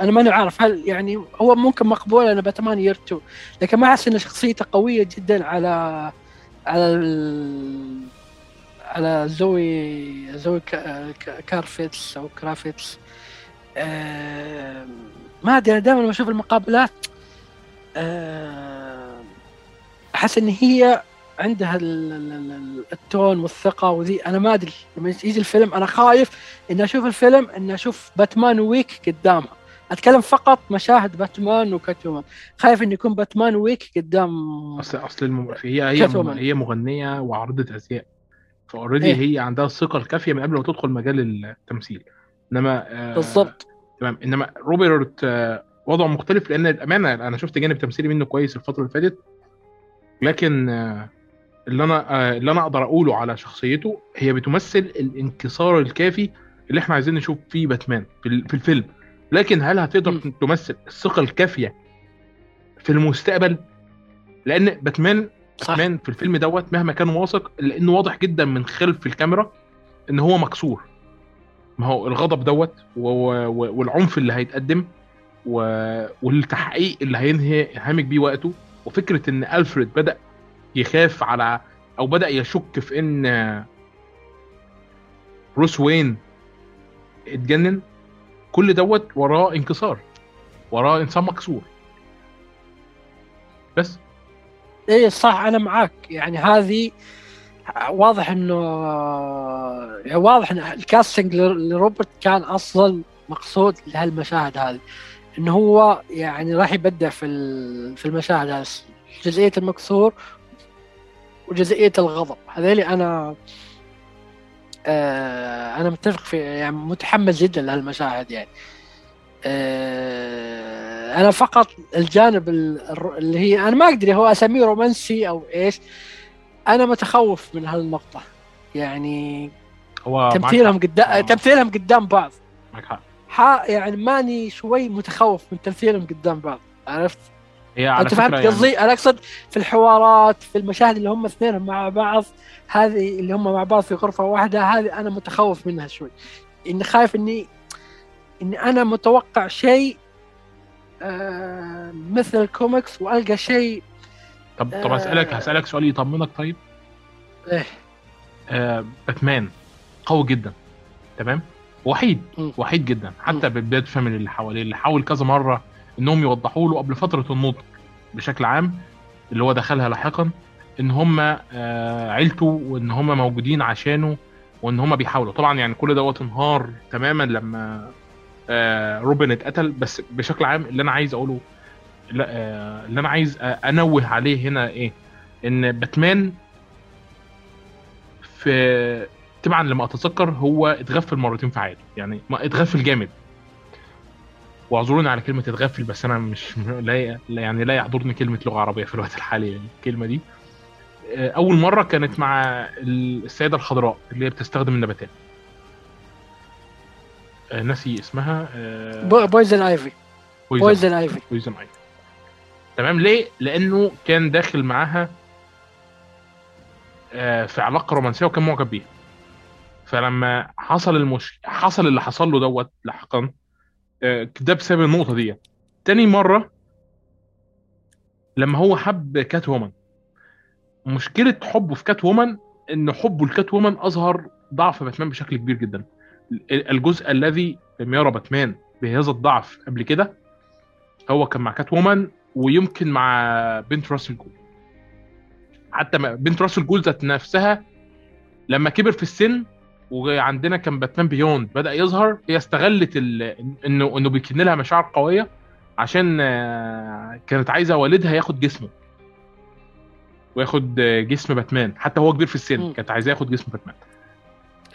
أنا ماني عارف هل يعني هو ممكن مقبول أنا باتمان year 2 لكن ما أحس إن شخصيته قوية جدا على على على زوي زوي كارفيتز أو كرافيتز. آه ما أدري أنا دائما أشوف المقابلات آه أحس إن هي عندها ال tone والثقة وذي. أنا ما أدري. لما يجي الفيلم أنا خايف ان أشوف الفيلم ان أشوف باتمان weak قدامها. أتكلم فقط مشاهد باتمان وكات وومن. خايف ان يكون باتمان ويك قدام اصل أصل الم... هي هي هي مغنية وعارضه أزياء. ف already إيه؟ هي عندها الثقة الكافية من قبل ما تدخل مجال التمثيل. إنما آه بالضبط. تمام. إنما روبرت آه وضعه مختلف لأن الأمانة أنا شفت جانب تمثيلي منه كويس الفترة اللي فاتت. لكن آه اللي أنا آه اللي أنا أقدر أقوله على شخصيته هي بتمثل الانكسار الكافي اللي إحنا عايزين نشوف فيه باتمان في, في الفيلم لكن هل هتقدر م. تمثل الثقة الكافية في المستقبل لأن باتمان صح. باتمان في الفيلم دوت مهما كان واثق لأنه واضح جدا من خلف الكاميرا إن هو مكسور ما هو الغضب دوت والعنف اللي هيتقدم والتحقيق اللي هينهي هامك بيه وقته وفكرة إن ألفريد بدأ يخاف على أو بدأ يشك في إن بروس وين اتجنن. كل دوت وراه انكسار وراه إنسان مكسور. بس. إيه صح أنا معاك. يعني هذه واضح إنه يعني واضح إن الكاستنج لروبرت كان أصلا مقصود لهالمشاهد هذه. إنه هو يعني راح يبدع في في المشاهد هذه. جزئية المكسور وجزئية الغضب. هذيلي أنا آه أنا متفق في يعني متحمس جدا لهالمشاهد يعني. آه أنا فقط الجانب اللي هي أنا ما أقدر هو أسميه رومانسي أو إيش أنا متخوف من هالنقطة. يعني هو تمثيلهم قدام آه. تمثيلهم قدام بعض. معك حق. يعني ماني شوي متخوف من تمثيلهم قدام بعض عرفت؟ هي على أنت فهمت قصدي؟ يعني... أنا أقصد في الحوارات في المشاهد اللي هم اثنين مع بعض هذه اللي هم مع بعض في غرفة واحدة هذه أنا متخوف منها شوي. إني خايف إني إني أنا متوقع شيء آه مثل الكوميكس وألقى شيء طب طب اسالك هسألك سؤال يطمنك طيب؟ إيه. آه باتمان قوي جدا تمام؟ وحيد م. وحيد جدا حتى بال Bat family اللي حواليه اللي حاول كذا مرة إنهم يوضحوا له قبل فترة النضج بشكل عام اللي هو دخلها لاحقا إن هم آه عيلته وإن هم موجودين عشانه وإن هم بيحاولوا. طبعا يعني كل دوت انهار تماما لما آه روبن اتقتل. بس بشكل عام اللي أنا عايز أقوله آه، اللي أنا عايز أنوه عليه هنا إيه؟ إن باتمان في طبعا لما أتذكر هو اتغفل مرتين في حياته. يعني اتغفل جامد. واعذروني على كلمة اتغفل بس أنا مش لا يعني لا يحضرني كلمة لغة عربية في الوقت الحالي يعني الكلمة دي. آه، أول مرة كانت مع السيدة الخضراء اللي هي بتستخدم النباتات. آه، ناسي اسمها. بويزن ايفي بويزن ايفي بويزن ايفي تمام ليه؟ لأنه كان داخل معاها آه، في علاقة رومانسية وكان معجب بيها. فلما حصل المش حصل اللي حصل له دوت لاحقا ده بسبب النقطة دي. تاني مرة لما هو حب كات وومن مشكلة حبه في كات وومن إن حبه لكات وومن أظهر ضعف باتمان بشكل كبير جدا. الجزء الذي لم يرى باتمان بهذا الضعف قبل كده هو كان مع كات وومن ويمكن مع بنت راس الغول. حتى بنت راس الغول ذات نفسها لما كبر في السن وعندنا كان باتمان بيوند بدأ يظهر هي استغلت انه إنه بيكن لها مشاعر قوية عشان آه، كانت عايزة والدها ياخد جسمه. وياخد جسم باتمان حتى هو كبير في السن كانت عايزاه ياخد جسم باتمان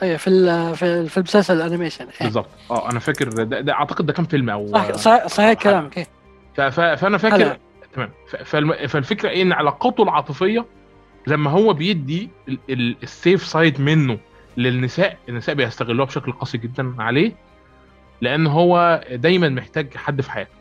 أيوه في في في المسلسل ال animation. إيه. بالظبط. آه أنا فاكر ده, ده أعتقد ده كان فيلم أو صح صحيح, صحيح كلامك إيه. فأنا فاكر تمام. فالفكرة إيه؟ إن علاقاته العاطفية لما هو بيدي ال safe side منه. للنساء النساء بيستغلوها بشكل قاسي جدا عليه لأن هو دايما محتاج حد في حياته.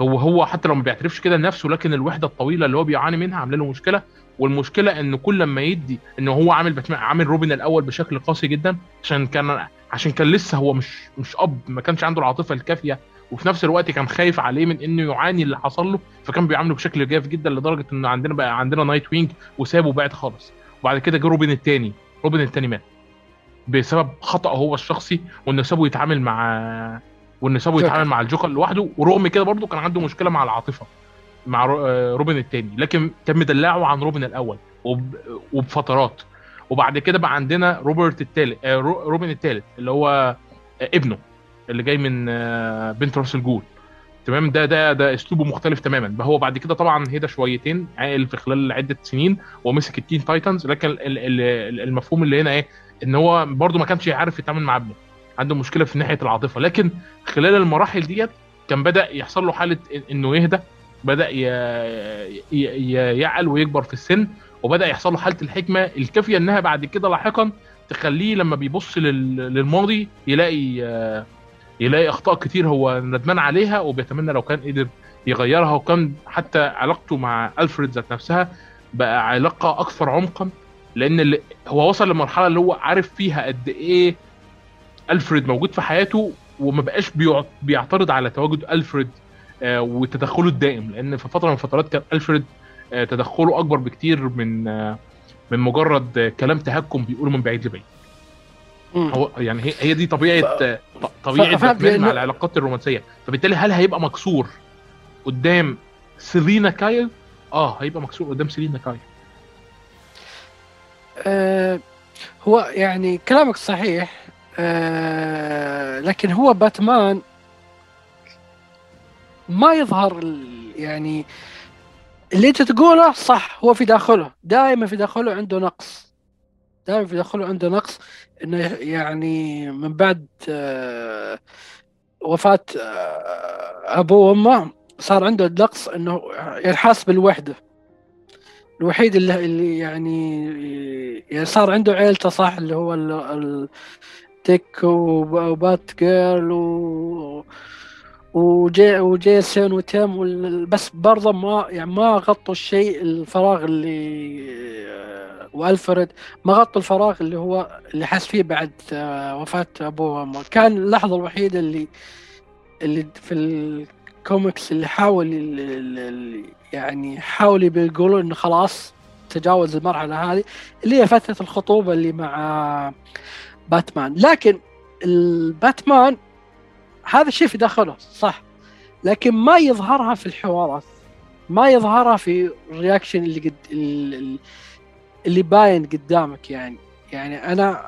هو هو حتى لو ما بيعترفش كده لنفسه لكن الوحدة الطويلة اللي هو بيعاني منها عاملة له مشكلة. والمشكلة إن كل لما يدي إن هو عامل باتمان عامل روبن الأول بشكل قاسي جدا عشان كان عشان كان لسه هو مش مش أب ما كانش عنده العاطفة الكافية وفي نفس الوقت كان خايف عليه من إنه يعاني اللي حصل له فكان بيعامله بشكل جاف جدا لدرجة ان عندنا بقى عندنا نايت وينج وسابه بعد خالص. وبعد كده جه روبن الثاني روبن الثاني مات. بسبب خطأ هو الشخصي وانه سابه يتعامل مع وإن سابه يتعامل مع الجوكر لوحده ورغم كده برضه كان عنده مشكلة مع العاطفة مع آه، روبن الثاني لكن كان مدلعه عن روبن الأول وبفترات. وبعد كده بقى عندنا روبن الثالث آه، روبن الثالث اللي هو آه، ابنه اللي جاي من بنت راس الغول. تمام. ده ده ده أسلوبه مختلف تماما. هو بعد كده طبعا هدي شويتين عاقل في خلال عدة سنين ومسك التين تايتنز لكن المفهوم اللي هنا إيه؟ إن هو برده ما كانش عارف يتعامل مع ابنه. عنده مشكلة في ناحية العاطفة. لكن خلال المراحل ديت كان بدأ يحصل له حالة إنه يهدى بدأ يعقل ويكبر في السن وبدأ يحصل له حالة الحكمة الكافية إنها بعد كده لاحقا تخليه لما بيبص للماضي يلاقي يلاقي أخطاء كتير هو ندمان عليها وبيتمنى لو كان قدر يغيرها وكان حتى علاقته مع ألفريد ذات نفسها بقى علاقة أكثر عمقا لأن هو وصل لمرحلة اللي هو عارف فيها قد إيه ألفريد موجود في حياته وما بقاش بيعترض على تواجد ألفريد آه، وتدخله الدائم لأن في فترة من الفترات كان ألفريد آه، تدخله أكبر بكتير من آه، من مجرد كلام تهكم بيقوله من بعيد لبعيد. هو يعني هي هي دي طبيعة ف... طبيعة باتمان مع العلاقات الرومانسية. فبالتالي هل هيبقى مكسور قدام سيلينا كايل؟ آه هيبقى مكسور قدام سيلينا كايل. آه هو يعني كلامك صحيح آه لكن هو باتمان ما يظهر يعني اللي انت تقوله صح هو في داخله. دائما في داخله عنده نقص. دائما في داخله عنده نقص. إنه يعني من بعد آه وفاة آه أبوه وأمه صار عنده نقص إنه ينحاس بالوحدة. الوحيد اللي, اللي يعني يعني صار عنده عيلته صح؟ اللي هو تيك وبات جيرل و وجي وجيسون وتيم بس برضه ما يعني ما غطوا الشيء الفراغ اللي وألفريد ما غطوا الفراغ اللي هو اللي حس فيه بعد وفاة ابوه وأمه. كان اللحظة الوحيدة اللي اللي في الكوميكس اللي حاول اللي يعني حاول بيقولوا إنه خلاص تجاوز المرحلة هذه اللي هي فترة الخطوبة اللي مع باتمان. لكن الباتمان هذا الشيء في داخله صح. لكن ما يظهرها في الحوارات ما يظهرها في ال reaction اللي قد اللي باين قدامك يعني. يعني أنا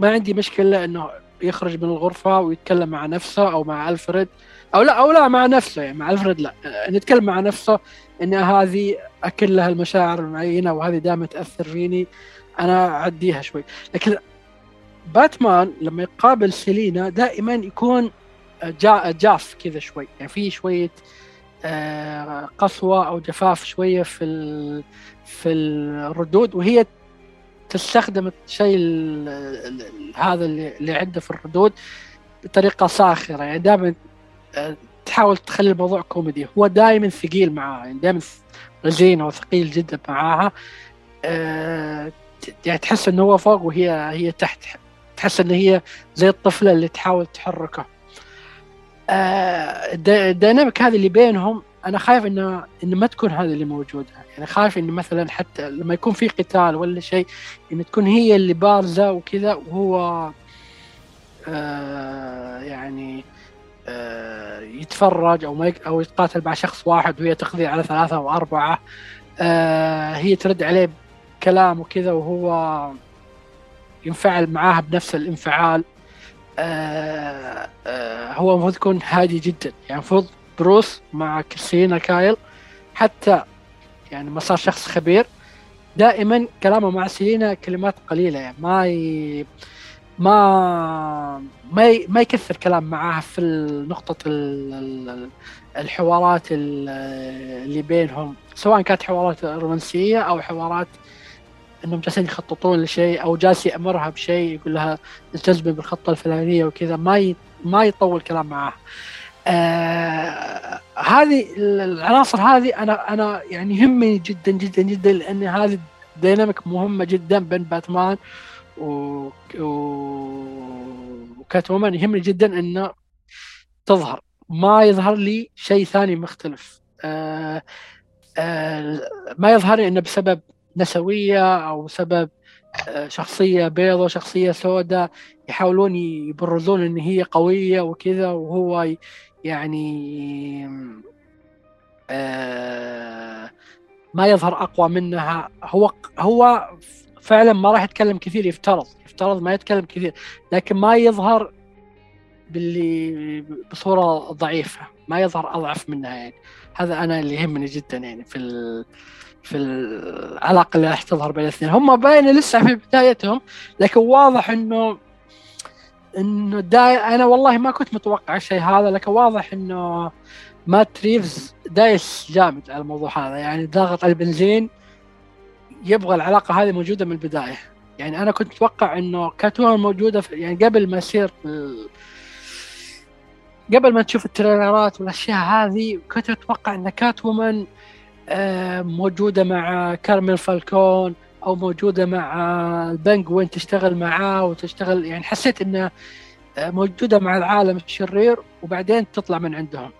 ما عندي مشكلة إنه يخرج من الغرفة ويتكلم مع نفسه أو مع ألفريد أو لا أو لا مع نفسه يعني مع ألفريد لا. نتكلم مع نفسه إن هذه أكل لها المشاعر المعينة وهذه دائما تأثر فيني. أنا أعديها شوي. لكن باتمان لما يقابل سيلينا دائما يكون جا جاف كذا شوي. يعني في شوية قسوة أو جفاف شوية في في الردود وهي تستخدم الشيء هذا اللي عنده في الردود بطريقة ساخرة. يعني دائما آه، تحاول تخلي الموضوع كوميدي. هو دائما ثقيل معاها يعني دائما رزين وثقيل جدا معاها. آه، يعني تحس إنه هو فوق وهي هي تحت تحس إن هي زي الطفلة اللي تحاول تحركه. آه الديناميك هذا اللي بينهم أنا خايف انه انه ما تكون هذه اللي موجودة. يعني خايف انه مثلا حتى لما يكون في قتال ولا شيء إن تكون هي اللي بارزة وكذا وهو آه يعني آه يتفرج أو ما أو يتقاتل مع شخص واحد وهي تقضي على ثلاثة أو أربعة آه هي ترد عليه بكلام وكذا وهو ينفعل معاها بنفس الانفعال. آه آه هو المفروض يكون هادي جدا. يعني المفروض بروس مع كريستينا كايل حتى يعني ما صار شخص خبير. دائما كلامه مع سيلينا كلمات قليلة يعني ما ي... ما ما ي... ما يكثر كلام معاها في نقطه الحوارات اللي بينهم سواء كانت حوارات رومانسية أو حوارات إنهم جالسين يخططون لشيء أو جالس يأمرها بشيء يقول لها التزمي بالخطة الفلانية وكذا ما ي... ما يطول كلام معاها. آه هذه العناصر هذه أنا أنا يعني يهمني جدا جدا جدا لأن هذه ديناميك مهمة جدا بين باتمان و, و... وكات وومن يهمني جدا إنه تظهر. ما يظهر لي شيء ثاني مختلف. آه آه ما يظهر لي إنه بسبب نسوية أو سبب آه، شخصية بيضة شخصية سوداء يحاولون يبرزون إن هي قوية وكذا وهو يعني آه ما يظهر أقوى منها. هو هو فعلا ما راح يتكلم كثير يفترض يفترض ما يتكلم كثير لكن ما يظهر باللي بصورة ضعيفة ما يظهر أضعف منها يعني. هذا أنا اللي يهمني جدا يعني في في العلاقه اللي راح تظهر بين الاثنين. هم باين لسه في بدايتهم لكن واضح انه إنه داي أنا والله ما كنت متوقع الشيء هذا لكن واضح إنه مات ريفز دايس جامد على الموضوع هذا. يعني ضاغط على البنزين يبغى العلاقة هذه موجودة من البداية. يعني أنا كنت أتوقع إنه كات وومن موجودة في يعني قبل ما يصير قبل ما تشوف التريلرات والأشياء هذه كنت أتوقع إن كات وومن موجودة مع كارمين فالكون أو موجودة مع البنجوين تشتغل معاه وتشتغل يعني حسيت انها موجودة مع العالم الشرير وبعدين تطلع من عندهم.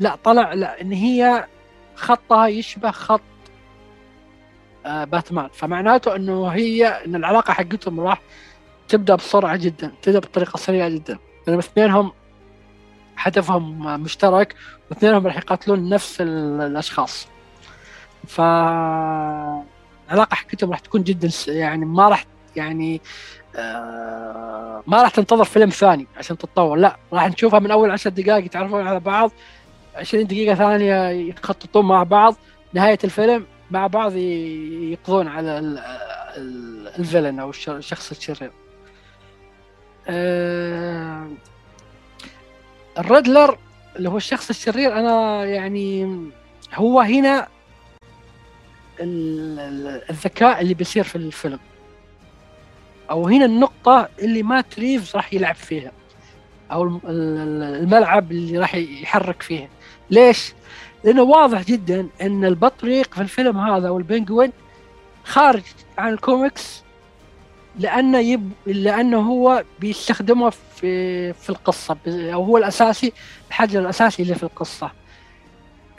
لا طلع لا إن هي خطها يشبه خط آه، باتمان. فمعناته إنه هي إن العلاقة حقتهم راح تبدأ بسرعة جدا تبدأ بطريقة سريعة جدا. لأن اثنينهم هدفهم مشترك واثنينهم راح يقاتلون نفس الأشخاص. ف العلاقه حقتهم راح تكون جدا يعني ما راح يعني آه ما راح تنتظر فيلم ثاني عشان تتطور لا راح نشوفها من أول عشر دقائق يتعرفون على بعض 20 دقيقة ثانية يخططون مع بعض نهاية الفيلم مع بعض يقضون على ال villain أو الشخص الشرير. آه ال Riddler اللي هو الشخص الشرير أنا يعني هو هنا الذكاء اللي بيصير في الفيلم. أو هنا النقطة اللي مات ريفز راح يلعب فيها. أو الملعب اللي راح يحرك فيه ليش؟ لأنه واضح جدا إن البطريق في الفيلم هذا وال Penguin خارج عن الكوميكس لأنه يب لأنه هو بيستخدمه في في القصة أو هو الأساسي الحجر الأساسي اللي في القصة.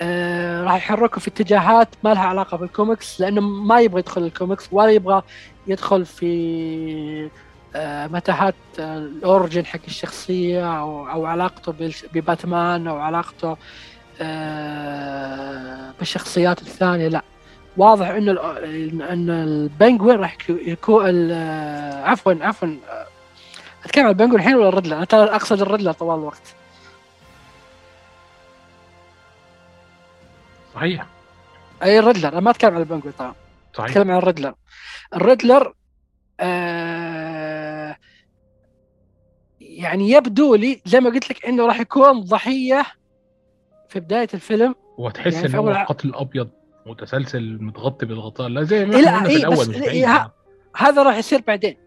آه راح يحركوا في اتجاهات ما لها علاقة بالكوميكس لأنه ما يبغى يدخل الكوميكس ولا يبغى يدخل في آه متاهات آه ال origin حق الشخصية أو أو علاقته بباتمان أو علاقته آه بالشخصيات الثانية لا واضح إنه إن ال Penguin راح يكون آه، عفوا عفوا آه، أتكلم عن ال Penguin الحين ولا ال Riddler؟ أنا ترى أقصد ال Riddler طوال الوقت صحيح. أي ال Riddler أنا ما أتكلم عن ال Penguin طبعا صحيح. أتكلم عن ال Riddler. ال Riddler آه يعني يبدو لي زي ما قلت لك إنه راح يكون ضحية في بداية الفيلم. وتحس يعني إنه هو قتل أبيض متسلسل متغطي بالغطاء. لا زي ما إحنا في الأول مش إيه هذا راح يصير بعدين.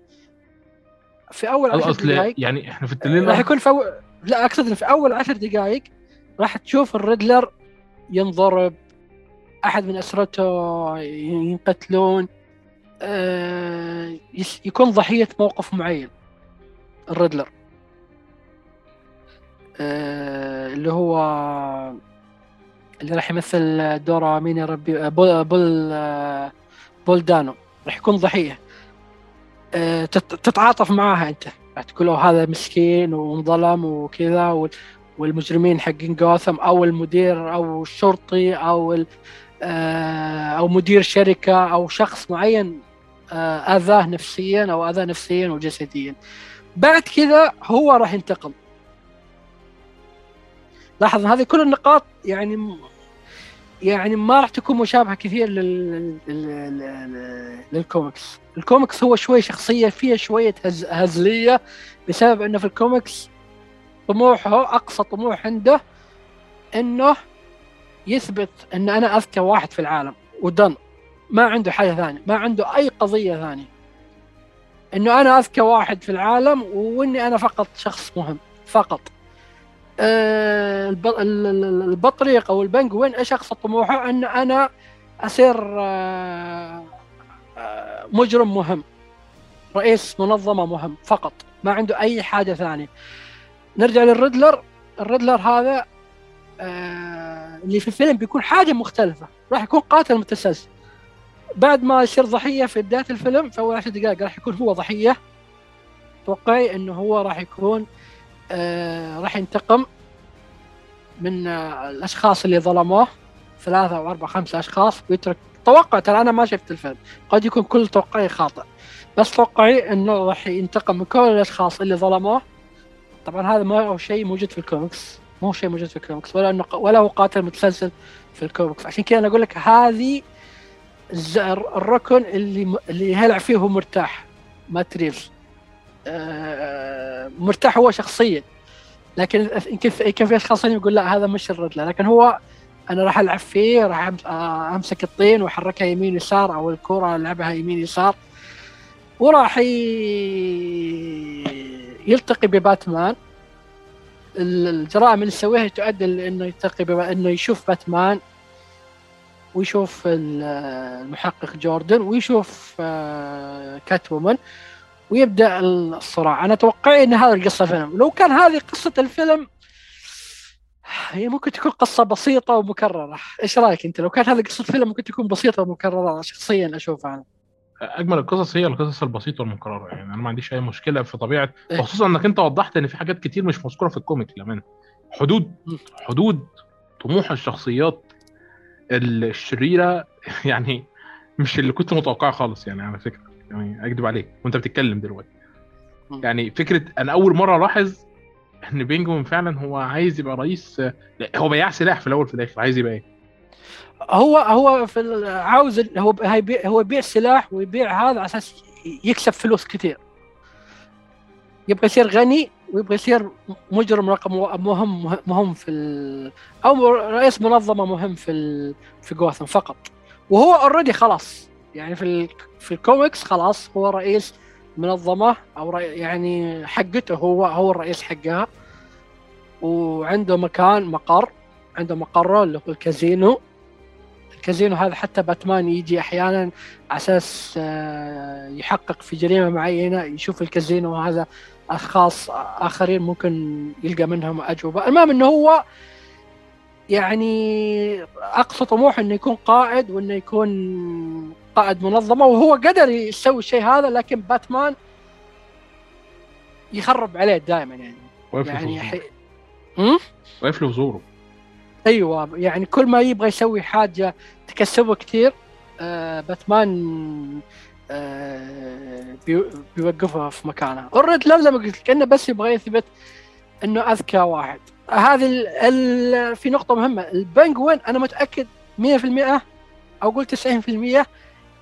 في أول عشر دقائق يعني إحنا في التليل راح يكون في أول لا أقصد في أول عشر دقائق راح تشوف الريدلر ينضرب أحد من أسرته ينقتلون آه يكون ضحية موقف معين. ال Riddler. آه اللي هو اللي راح يمثل دور مين يا ربي؟ بول بول, بول دانو. راح يكون ضحية. تتعاطف معاها أنت. تقول هذا مسكين وانظلم وكذا. والمجرمين حقين جوثم أو المدير أو الشرطي أو أو مدير شركة أو شخص معين آذاه نفسيا أو آذاه نفسيا وجسديا بعد كذا هو راح ينتقم لاحظ هذه كل النقاط يعني يعني ما راح تكون مشابهة كثير. لل... لل comics ال comics هو شوي شخصية فيها شوية هز... هزلية بسبب إنه في الكوميكس طموحه أقصى طموح عنده إنه يثبت إن أنا أذكى واحد في العالم ودن. ما عنده حاجة ثانية ما عنده أي قضية ثانية. إنه أنا أذكى واحد في العالم وإني أنا فقط شخص مهم فقط. آه البطريق أو البنجوين إيش أقصى طموحه؟ إن أنا أصير آه آه مجرم مهم رئيس منظمة مهم فقط. ما عنده أي حاجة ثانية. نرجع للريدلر. الريدلر هذا آه اللي في الفيلم بيكون حاجة مختلفة راح يكون قاتل متسلسل. بعد ما يصير ضحية في بداية الفيلم في أول عشر دقائق راح يكون هو ضحية. توقعي إنه هو راح يكون آه راح ينتقم من آه الأشخاص اللي ظلموه. ثلاثة أو أربعة خمسة أشخاص. ويترك توقع ترى أنا ما شفت الفيلم. قد يكون كل توقعي خاطئ. بس توقعي إنه راح ينتقم من كل الأشخاص اللي ظلموه. طبعا هذا ما هو شيء موجود في الكوميكس. مو شيء موجود في الكوميكس. ولا انه ولا هو قاتل متسلسل في الكوميكس. عشان كذا أنا أقول لك هذه الركن اللي اللي يلعب فيه هو مرتاح. مات ريفز آه مرتاح هو شخصيا. لكن يمكن في أشخاص يقول لا هذا مش الرجله لكن هو أنا راح ألعب فيه راح أمسك الطين وأحركها يمين يسار أو الكرة ألعبها يمين يسار. وراح يلتقي بباتمان. الجرائم اللي يسويها تؤدي لأنه يلتقي إنه يشوف باتمان ويشوف المحقق جوردن ويشوف كات وومن ويبدأ الصراع. أنا أتوقع إن هذا القصة الفيلم لو كان هذه قصة الفيلم هي ممكن تكون قصة بسيطة ومكررة. إيش رأيك أنت؟ لو كانت هذه قصة فيلم ممكن تكون بسيطة ومكررة شخصيا أشوفها أنا. أجمل القصص هي القصص البسيطة والمكررة. يعني أنا ما عنديش أي مشكلة في طبيعة إيه؟ خصوصا إنك أنت وضحت إن في حاجات كتير مش مذكورة في الكوميك للأمانة. حدود حدود طموح الشخصيات الشريرة يعني مش اللي كنت متوقعها خالص يعني على فكرة. يعني اكذب عليك وأنت بتتكلم دلوقتي. يعني فكرة أنا أول مرة ألاحظ إن بينجوين فعلا هو عايز يبقى رئيس هو بياع سلاح في الأول في الآخر عايز يبقى إيه؟ هو هو في عاوز هو هيبيع هو يبيع سلاح ويبيع هذا على أساس يكسب فلوس كثير يبغى يصير غني ويبغى يصير مجرم رقم مهم مهم في ال... أو رئيس منظمة مهم في ال... في جوثم فقط. وهو already خلاص. يعني في ال... في الكوميكس خلاص هو رئيس منظمة أو يعني حقته هو هو الرئيس حقها. وعنده مكان مقر عنده مقرة اللي هو الكازينو. الكازينو هذا حتى باتمان يجي أحيانا على أساس آه، يحقق في جريمة معينة يشوف الكازينو هذا أشخاص آخرين ممكن يلقى منهم أجوبة. المهم إنه هو يعني أقصى طموح إنه يكون قائد وإنه يكون قائد منظمة وهو قدر يسوي الشيء هذا لكن باتمان يخرب عليه دائما يعني. يعني حي... واقف له زوره أيوه يعني كل ما يبغى يسوي حاجة تكسبه كثير آه باتمان آه بيوقفها في مكانها. أوريد لا زي ما قلت كأنه بس يبغى يثبت إنه أذكى واحد. هذه في نقطة مهمة. البنجوين أنا متأكد 100% أو قول 90%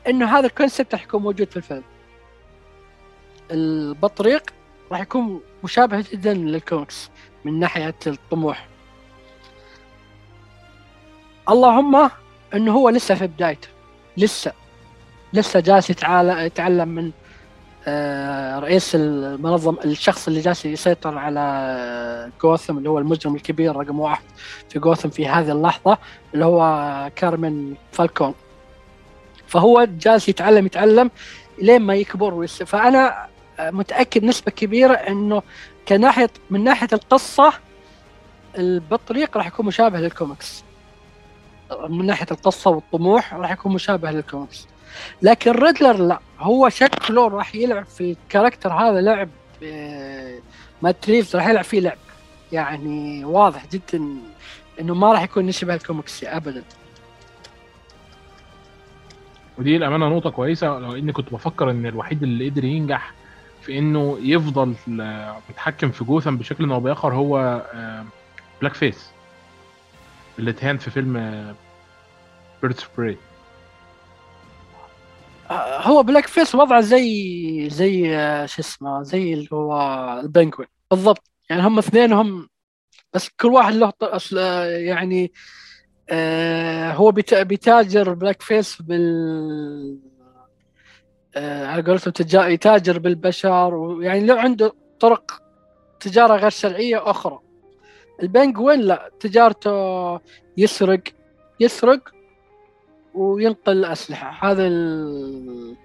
إنه هذا الكونسبت راح يكون موجود في الفيلم. البطريق راح يكون مشابه جدا للكوميكس من ناحية الطموح. اللهم إنه هو لسه في بدايته. لسه. لسه جالس يتعلم من آه، رئيس المنظم الشخص اللي جالس يسيطر على جوثم اللي هو المجرم الكبير رقم واحد في جوثم في هذه اللحظة اللي هو كارمن فالكون. فهو جالس يتعلم يتعلم لين ما يكبر ويصير فأنا متأكد نسبة كبيرة إنه كناحية من ناحية القصة البطريق راح يكون مشابه للكوميكس. من ناحية القصة والطموح راح يكون مشابه للكوميكس. لكن Riddler لا هو شكله راح يلعب في ال character هذا لعب آه، مات ريفز راح يلعب فيه لعب. يعني واضح جدا إنه ما راح يكون نشبه الكوميكس ابدا. ودي الأمانة نقطة كويسة لو إني كنت بفكر إن الوحيد اللي قدر ينجح في إنه يفضل متحكم في جوثام بشكل أو بآخر هو Black آه، Mask. اللي اتهان في فيلم Birds of Prey هو Black Face وضعه زي زي آه، شو اسمه زي اللي هو ال Penguin بالضبط. يعني هم اثنينهم بس كل واحد له آه، يعني آه هو بيتاجر Black Face بال آه على قولتهم يتاجر بالبشر ويعني له عنده طرق تجارة غير شرعية أخرى. ال Penguin لا تجارته يسرق يسرق وينقل اسلحه هذا ال...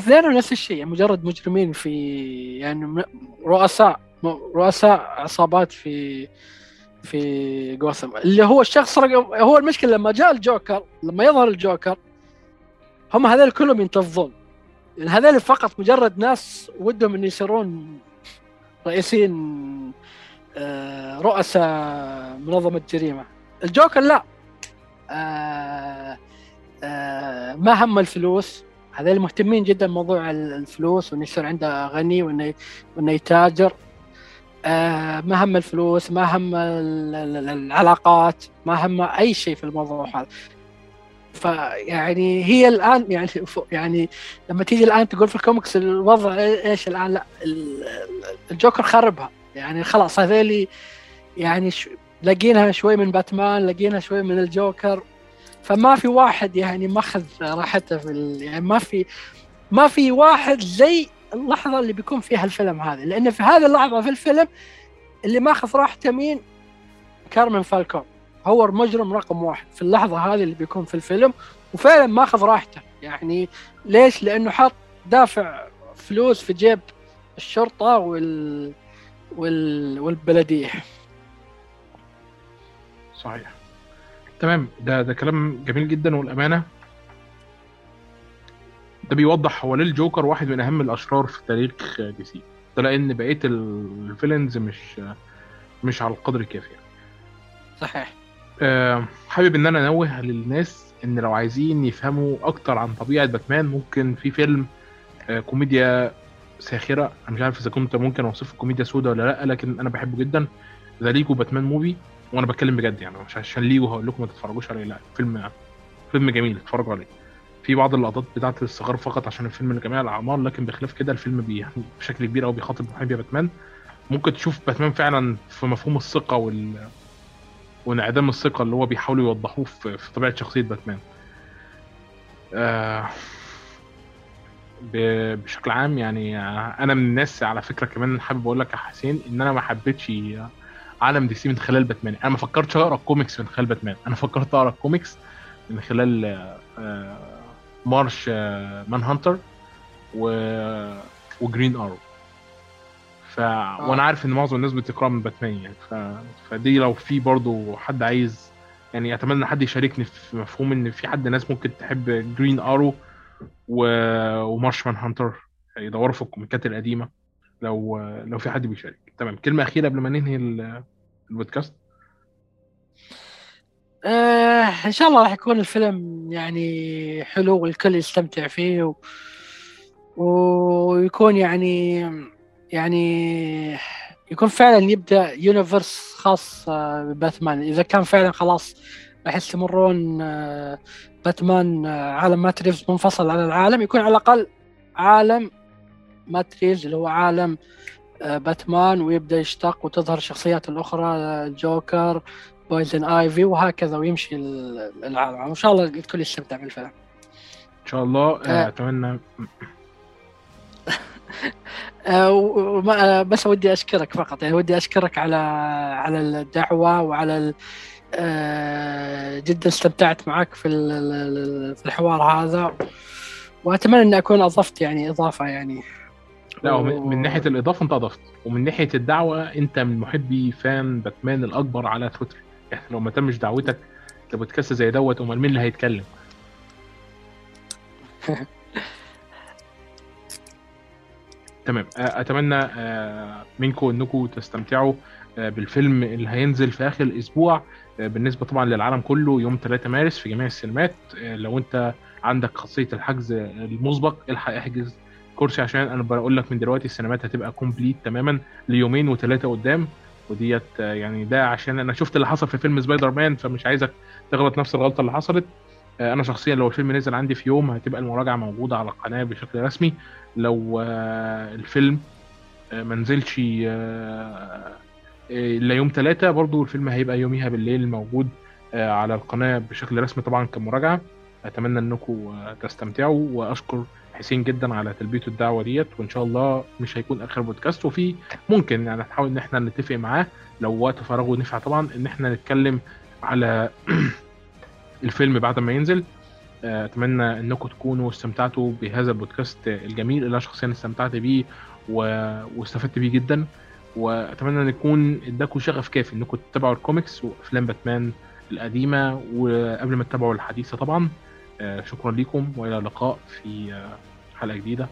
اثنينهم نفس الشيء يعني مجرد مجرمين في يعني رؤساء رؤساء عصابات في في جوثم. اللي هو الشخص رقم هو المشكلة لما جاء الجوكر لما يظهر الجوكر هم هذول كلهم ينتفضون يعني هذول فقط مجرد ناس ودهم ان يصيرون رئيسين رؤساء منظمة جريمة. الجوكر لا. آه، آه، ما هم الفلوس. هذول مهتمين جدا بموضوع الفلوس وإنه يصير عنده غني وإنه وإنه يتاجر. آه، ما هم الفلوس ما هم العلاقات ما هم أي شيء في الموضوع هذا. فيعني هي الآن يعني يعني لما تيجي الآن تقول في الكوميكس الوضع إيش الآن؟ لا الجوكر خربها. يعني خلاص هذيلي يعني لقيناها شوي من باتمان لقينا شوي من الجوكر فما في واحد يعني ماخذ راحته في يعني ما في ما في واحد زي اللحظة اللي بيكون فيها الفيلم هذا لأن في هذه اللحظة في الفيلم اللي ماخذ راحته مين؟ كارمن فالكون هو المجرم رقم واحد في اللحظة هذه اللي بيكون في الفيلم وفعلا ماخذ راحته يعني ليش؟ لأنه حط دافع فلوس في جيب الشرطة وال وال والبلديه صحيح. تمام. ده ده كلام جميل جدا والأمانة. ده بيوضح هو ليه الجوكر واحد من أهم الأشرار في تاريخ DC. ده لأن بقية ال villains مش مش على القدر الكافي صحيح. أه حابب إن أنا أنوه للناس إن لو عايزين يفهموا أكتر عن طبيعة باتمان ممكن في فيلم أه كوميديا ساخرة. أنا مش عارف إذا كنت ممكن اوصفه كوميديا سودا ولا لأ لكن أنا بحبه جدا. The Lego Batman Movie وأنا بتكلم بجد يعني مش عشان ليجو هقول لكم ما تتفرجوش عليه لأ فيلم فيلم جميل اتفرجوا عليه. في بعض اللقطات بتاعه الصغار فقط عشان الفيلم لجميع الأعمار لكن بخلاف كده الفيلم بي يعني بشكل كبير قوي بيخاطب محبي باتمان. ممكن تشوف باتمان فعلا في مفهوم الثقة وال وانعدام الثقة اللي هو بيحاولوا يوضحوه في, في طبيعة شخصية باتمان. آه بشكل عام يعني أنا من الناس على فكرة كمان حابب أقول لك يا حسين إن أنا ما حبيتش عالم DC من خلال باتمان. أنا ما فكرتش أقرأ كوميكس من خلال باتمان. أنا فكرت أقرأ كوميكس من خلال آه Martian Manhunter و... و Green Arrow. ف آه. وأنا عارف إن معظم الناس بتقرأ من باتمان يعني. ف... فدي لو في برضو حد عايز يعني أتمنى حد يشاركني في مفهوم إن في حد ناس ممكن تحب Green Arrow و... و Martian Manhunter يدوروا في الكوميكات القديمة لو لو في حد بيشارك. تمام كلمة أخيرة قبل ما ننهي البودكاست. آه إن شاء الله راح يكون الفيلم يعني حلو والكل يستمتع فيه و... ويكون يعني يعني يكون فعلا يبدأ universe خاص آه، بباتمان. إذا كان فعلا خلاص راح يستمرون آه، باتمان آه، عالم Matt Reeves منفصل عن العالم يكون على الأقل عالم Matt Reeves اللي هو عالم باتمان ويبدأ يشتق وتظهر الشخصيات الأخرى الجوكر Poison Ivy وهكذا ويمشي العالم. وان شاء الله الكل يستمتع بالفيلم. إن شاء الله آه، آه. أتمنى. آه بس ودي أشكرك فقط. يعني ودي أشكرك على على الدعوة وعلى آه جدا استمتعت معك في في الحوار هذا. وأتمنى إني أكون أضفت يعني إضافة يعني. لا و... من ناحية الإضافة أنت أضفت. ومن ناحية الدعوة أنت من محبي فان باتمان الأكبر على تويتر. يعني لو ما تمش دعوتك بودكاست زي دوت أمال مين اللي هيتكلم؟ تمام. أتمنى منكم أنكم تستمتعوا بالفيلم اللي هينزل في آخر الأسبوع. بالنسبة طبعا للعالم كله يوم 3 مارس في جميع السينمات لو أنت عندك خاصية الحجز المسبق الحق احجز كرسي عشان أنا بقول لك من دلوقتي السينمات هتبقى complete تماما ليومين وثلاثه قدام وديت يعني ده عشان أنا شفت اللي حصل في فيلم سبايدر مان فمش عايزك تغلط نفس الغلطة اللي حصلت. أنا شخصيا لو الفيلم نزل عندي في يوم هتبقى المراجعة موجودة على القناة بشكل رسمي. لو الفيلم ما نزلش الا يوم ثلاثة برضو الفيلم هيبقى يوميها بالليل موجود على القناة بشكل رسمي طبعا كمراجعة. أتمنى إنكم تستمتعوا وأشكر حسين جدا على تلبيته الدعوة ديت وإن شاء الله مش هيكون آخر بودكاست. وفي ممكن يعني نحاول إن إحنا نتفق معاه لو وقت فراغه نفع طبعا إن إحنا نتكلم على الفيلم بعد ما ينزل. أتمنى إنكم تكونوا استمتعتوا بهذا البودكاست الجميل اللي أنا شخصيا استمتعت بيه و... واستفدت بيه جدا. وأتمنى أن يكون اداكم شغف كافي انكم تتابعوا الكوميكس وأفلام باتمان القديمة وقبل ما تتابعوا الحديثة طبعا. شكرا لكم وإلى اللقاء في حلقة جديدة.